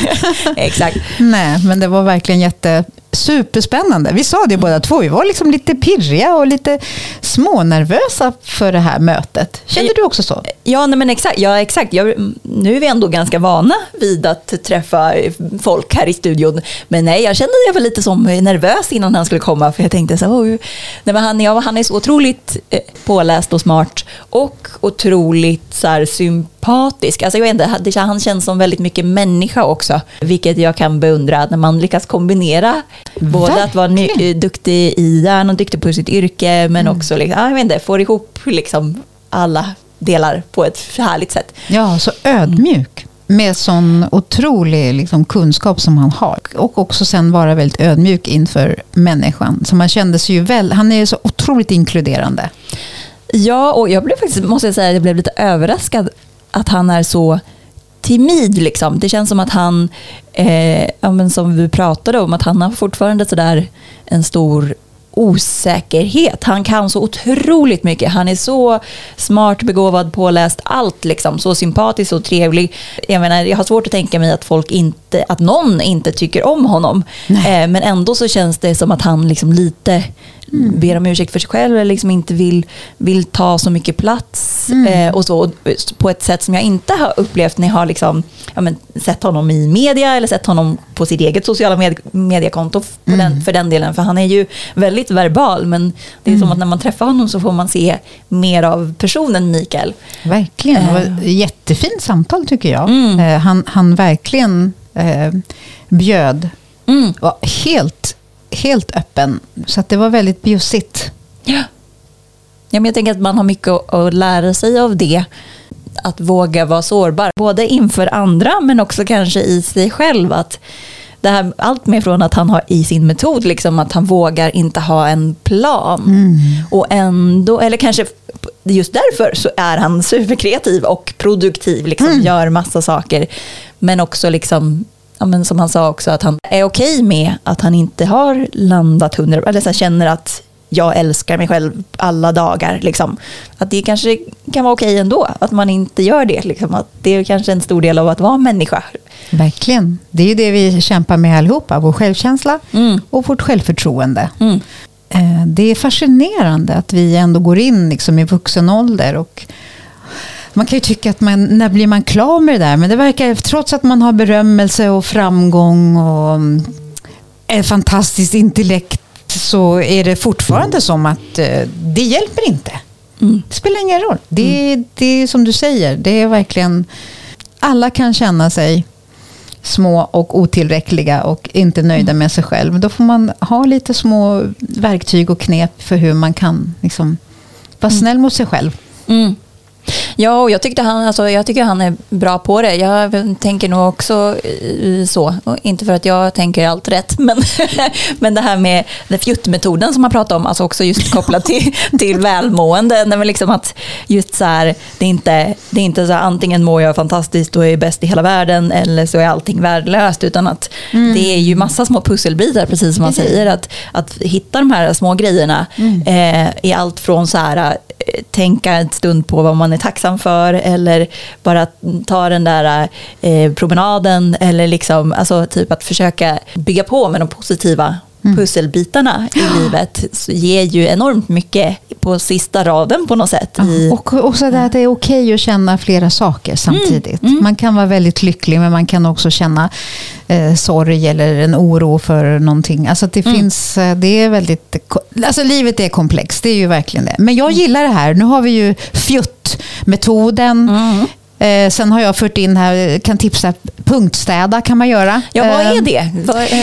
Exakt. Nej, men det var verkligen jätte superspännande. Vi sa det båda två, vi var liksom lite pirriga och lite smånervösa för det här mötet. Kände du också så? Ja, nej men exakt. Ja, exakt. Jag, nu är vi ändå ganska vana vid att träffa folk här i studion. Men nej, jag kände jag var lite som nervös innan han skulle komma. För jag tänkte så oh, nej, han, ja, han är så otroligt eh, påläst och smart. Och otroligt så här, sympatisk. Alltså, jag vet inte, han känns som väldigt mycket människa också. Vilket jag kan beundra när man lyckas kombinera Både att vara ny, duktig i hjärnan och duktig på sitt yrke, men mm. också liksom, jag vet inte, får ihop liksom alla delar på ett härligt sätt. Ja, så ödmjuk. med sån otrolig liksom, kunskap som han har. Och också sen vara väldigt ödmjuk inför människan. Så man kände sig ju väl, han är så otroligt inkluderande. Ja, och jag blev faktiskt, måste jag säga, jag blev lite överraskad att han är så timid. Liksom. Det känns som att han, eh, ja, som vi pratade om, att han har fortfarande sådär en stor osäkerhet. Han kan så otroligt mycket. Han är så smart, begåvad, påläst, allt liksom. Så sympatisk och trevlig. Jag menar, jag har svårt att tänka mig att folk inte, att någon inte tycker om honom. Eh, men ändå så känns det som att han liksom lite mm. ber om ursäkt för sig själv eller liksom inte vill, vill ta så mycket plats mm. eh, och så på ett sätt som jag inte har upplevt när jag har liksom, ja, men, sett honom i media eller sett honom på sitt eget sociala med mediekonto för, mm. den, för den delen. För han är ju väldigt verbal men det är som mm. att när man träffar honom så får man se mer av personen Mikael. Verkligen, det var ett eh. jättefint samtal tycker jag. Mm. Eh, han, han verkligen eh, bjöd. Mm. Var helt helt öppen. Så det var väldigt bjussigt. Ja. ja men jag tänker att man har mycket att, att lära sig av det. Att våga vara sårbar. Både inför andra men också kanske i sig själv. Att det här, allt med från att han har i sin metod, liksom att han vågar inte ha en plan. Mm. Och ändå, eller kanske just därför så är han superkreativ och produktiv, liksom, mm. gör massa saker. Men också liksom ja, men som han sa också, att han är okej okay med att han inte har landat hundra, eller så känner att jag älskar mig själv alla dagar. Liksom. Att det kanske kan vara okej ändå, att man inte gör det. Liksom. Att det är kanske en stor del av att vara människa. Verkligen. Det är ju det vi kämpar med allihopa, vår självkänsla mm. och vårt självförtroende. Mm. Eh, det är fascinerande att vi ändå går in liksom i vuxen ålder och man kan ju tycka att man, när blir man klar med det där? Men det verkar, trots att man har berömmelse och framgång och ett fantastiskt intellekt så är det fortfarande som att eh, det hjälper inte. Mm. Det spelar ingen roll. Det, mm. det är som du säger, det är verkligen... Alla kan känna sig små och otillräckliga och inte nöjda mm. med sig själv. Då får man ha lite små verktyg och knep för hur man kan liksom, vara mm. snäll mot sig själv. Mm. Ja, och jag, tyckte han, alltså, jag tycker han är bra på det. Jag tänker nog också så. Och inte för att jag tänker allt rätt, men, men det här med fjuttmetoden som man pratar om, alltså också just kopplat till, till välmående. Nej, men liksom att just så här, det är inte, det är inte så här, antingen mår jag fantastiskt och är bäst i hela världen eller så är allting värdelöst. Utan att mm. det är ju massa små pusselbitar, precis som man säger. Att, att hitta de här små grejerna mm. eh, i allt från så här, eh, tänka en stund på vad man är tacksam för eller bara ta den där eh, promenaden eller liksom, alltså typ att försöka bygga på med de positiva mm. pusselbitarna i livet ger ju enormt mycket på sista raden på något sätt. I, och också det att det är okej okay att känna flera saker samtidigt. Mm. Mm. Man kan vara väldigt lycklig men man kan också känna eh, sorg eller en oro för någonting. Alltså det mm. finns, eh, det är väldigt, alltså livet är komplext, det är ju verkligen det. Men jag mm. gillar det här, nu har vi ju fjutt-metoden. Mm. Eh, sen har jag fört in här, kan tipsa, punktstäda kan man göra. Ja, vad är eh, det?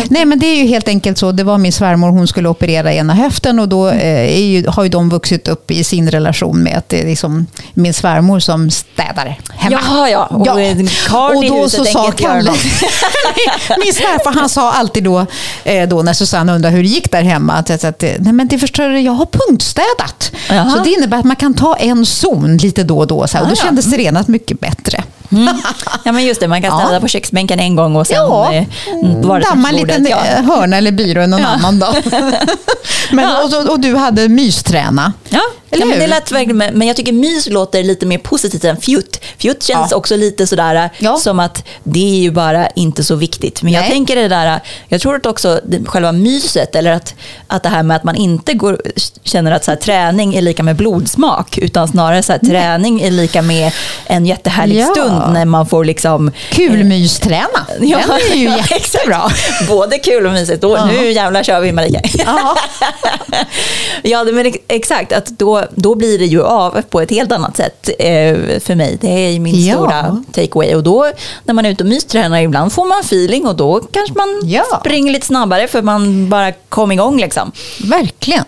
Nej, men det är ju helt enkelt så. Det var min svärmor, hon skulle operera ena höften och då eh, ju, har ju de vuxit upp i sin relation med att det är liksom min svärmor som städar hemma. Jaha, ja. Och, ja. och då så sa Kalle, min svärfar, han sa alltid då, eh, då när Susanne undrade hur det gick där hemma, att, att nej men det förstår jag har punktstädat. Jaha. Så det innebär att man kan ta en zon lite då och då. Så här, och då kändes det renat mycket bättre. Mm. Ja men just det, man kan städa ja. på köksbänken en gång och sen ja. Eh, damma en liten ja. hörna eller byrå någon ja. annan dag. men, och, och, du hade mysträna. Ja, ja men det lät verkligen, men jag tycker mys låter lite mer positivt än fjutt. Fjutt känns också lite sådär som att det är ju bara inte så viktigt. Men Nej. jag tänker det där, jag tror att också själva myset, eller att, att det här med att man inte går, känner att så här, träning är lika med blodsmak, utan snarare så här, träning är lika med en jättehärlig stund när man får liksom... Kulmysträna. Ja, Den är ju jättebra. Både kul och mysigt. Då, ja. Nu jävlar kör vi Marika. Ja, ja men exakt. Att då, då blir det ju av på ett helt annat sätt eh, för mig. Det är min ja. stora takeaway. Och då när man är ute och mystränar ibland får man feeling och då kanske man ja. springer lite snabbare för man bara kom igång. Liksom. Verkligen.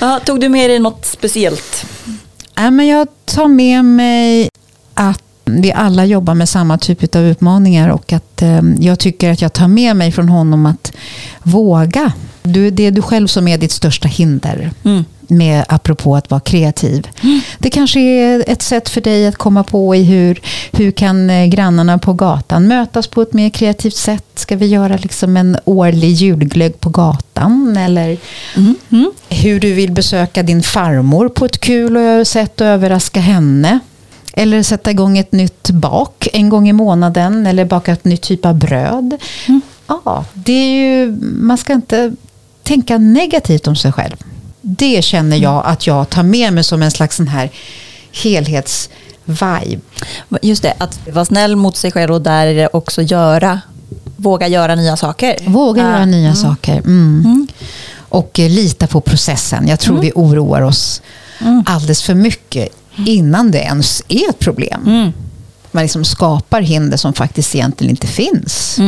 Ja, tog du med dig något speciellt? Ja, men jag tar med mig att Vi alla jobbar med samma typ av utmaningar och att eh, jag tycker att jag tar med mig från honom att våga. Du, det är du själv som är ditt största hinder. Mm med apropå att vara kreativ. Mm. Det kanske är ett sätt för dig att komma på i hur, hur kan eh, grannarna på gatan mötas på ett mer kreativt sätt? Ska vi göra liksom en årlig julglögg på gatan? Eller mm. Mm. hur du vill besöka din farmor på ett kul sätt och överraska henne? Eller sätta igång ett nytt bak en gång i månaden eller baka ett nytt typ av bröd. Mm. Ja, det är ju, man ska inte tänka negativt om sig själv. Det känner jag att jag tar med mig som en slags sån här helhetsvibe. Just det, att vara snäll mot sig själv och där också göra, våga göra nya saker. Våga göra nya mm. saker. Mm. Mm. Och eh, lita på processen. Jag tror mm. vi oroar oss mm. alldeles för mycket innan det ens är ett problem. Mm. Man liksom skapar hinder som faktiskt egentligen inte finns.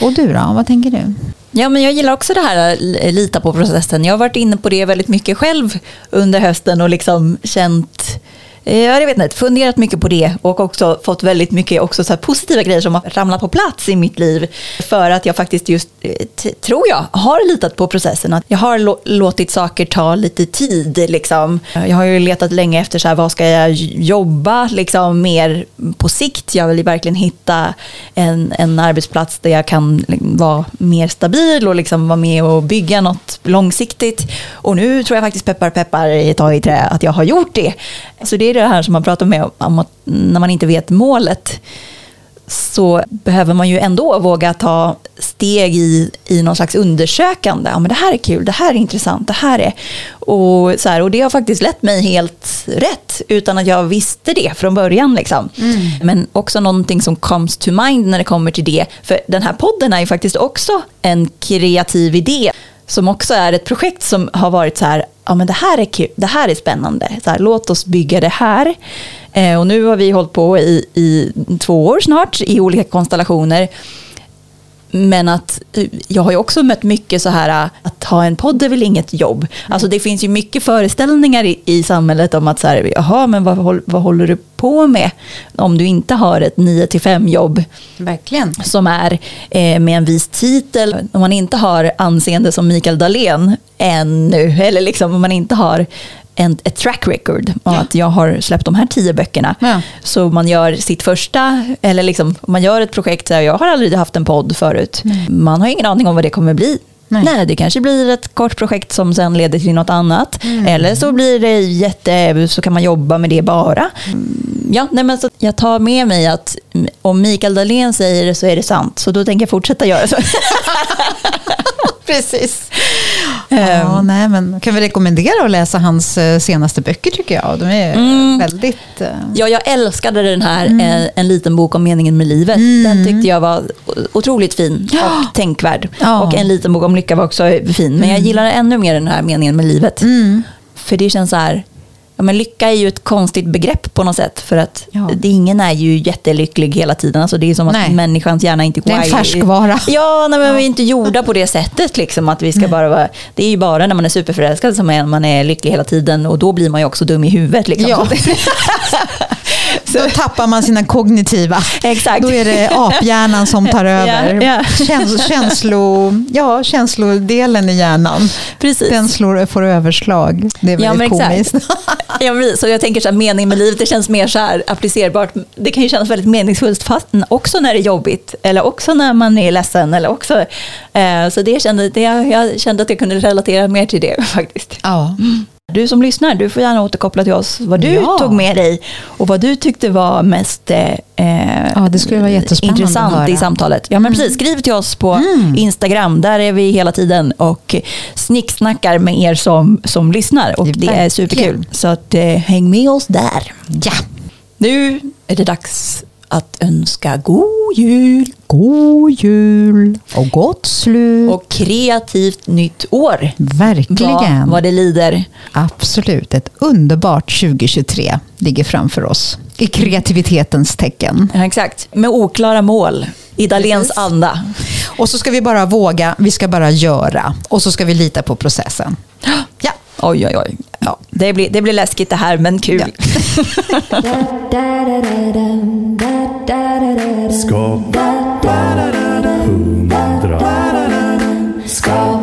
Och du då, vad tänker du? Ja, men jag gillar också det här eh, att lita på processen. Jag har varit inne på det väldigt mycket själv under hösten och liksom känt Eh, Eh, jag vet inte, funderat mycket på det och också fått väldigt mycket också så positiva grejer som har ramlat på plats i mitt liv. För att jag faktiskt just, eh, tror jag, har litat på processen. Att jag har låtit saker ta lite tid. Liksom. Eh, jag har ju letat länge efter så här, vad ska jag jobba liksom, mer på sikt. Jag vill verkligen hitta en, en arbetsplats där jag kan liksom, vara mer stabil och liksom vara med och bygga något långsiktigt. Och nu tror jag faktiskt, peppar peppar, ta i trä, att jag har gjort det. Så det är det här som man pratar med om att när man inte vet målet så behöver man ju ändå våga ta steg i, i någon slags undersökande. Ja, men det här är kul, det här är intressant, det här är... Och, så här, och det har faktiskt lett mig helt rätt utan att jag visste det från början. Liksom. Mm. Men också någonting som comes to mind när det kommer till det. För den här podden är ju faktiskt också en kreativ idé som också är ett projekt som har varit så här, ja men det här är kul, det här är spännande, så här, låt oss bygga det här. Eh, och nu har vi hållit på i, i två år snart i olika konstellationer. Men att jag har ju också mött mycket så här att ha en podd är väl inget jobb. Alltså det finns ju mycket föreställningar i, i samhället om att så här, jaha, men vad, vad håller du på med om du inte har ett 9 5 jobb? Verkligen. Som är eh, med en viss titel. Om man inte har anseende som Mikael Dahlén ännu, eller liksom om man inte har en, ett track record och att jag har släppt de här tio böckerna. Ja. Så man gör sitt första, eller liksom, man gör ett projekt, så jag har aldrig haft en podd förut. Nej. Man har ingen aning om vad det kommer bli. Nej. Nej. det kanske blir ett kort projekt som sen leder till något annat. Mm. Eller så blir det jätte, så kan man jobba med det bara. Ja, nej men så jag tar med mig att om Mikael Dahlén säger det så är det sant. Så då tänker jag fortsätta göra så. Precis. Ja, ehm. nej, men kan vi rekommendera att läsa hans eh, senaste böcker tycker jag. De är mm. väldigt... Uh... Ja, jag älskade den här mm. en, eh, en, liten bok om meningen med livet. Mm. Den tyckte jag var otroligt fin och ja. tänkvärd. Ja. Och en liten bok om lycka var också fin. Men jag mm. gillar ännu mer den här meningen med livet. Mm. För det känns så här, Ja, men lycka är ju ett konstigt begrepp på något sätt. För att ja. det, ingen är ju jättelycklig hela tiden. Alltså det är som att nej. människans hjärna inte går... Det är en färskvara. Ja, nej, men vi är inte gjorda på det sättet. Liksom, att vi ska bara vara, det är ju bara när man är superförälskad som man är lycklig hela tiden. Och då blir man ju också dum i huvudet. Liksom. Ja. Då tappar man sina kognitiva. Exakt. Då är det aphjärnan som tar över. Ja, ja. Käns känslo, ja, känslodelen i hjärnan. Precis. Den slår, får överslag. Det är väldigt ja, komiskt. Ja, så jag tänker så här, mening med livet, det känns mer så här applicerbart. Det kan ju kännas väldigt meningsfullt fast också när det är jobbigt. Eller också när man är ledsen. Eller också, eh, så det kände, det, jag kände att jag kunde relatera mer till det faktiskt. Ja. Mm. Du som lyssnar, du får gärna återkoppla till oss vad du ja. tog med dig och vad du tyckte var mest eh, ja, det skulle vara intressant i samtalet. Ja, men mm. precis. Skriv till oss på mm. Instagram, där är vi hela tiden och snicksnackar med er som, som lyssnar och det, det är superkul. Så att, eh, häng med oss där. Ja. Nu är det dags att önska god jul. God jul och gott slut. Och kreativt nytt år. Verkligen. Vad, vad det lider. Absolut. Ett underbart 2023 ligger framför oss. I kreativitetens tecken. Ja, exakt. Med oklara mål. I Dahléns anda. Och så ska vi bara våga, vi ska bara göra. Och så ska vi lita på processen. Oj, oj, oj. Ja, det, blir, det blir läskigt det här, men kul. Ja.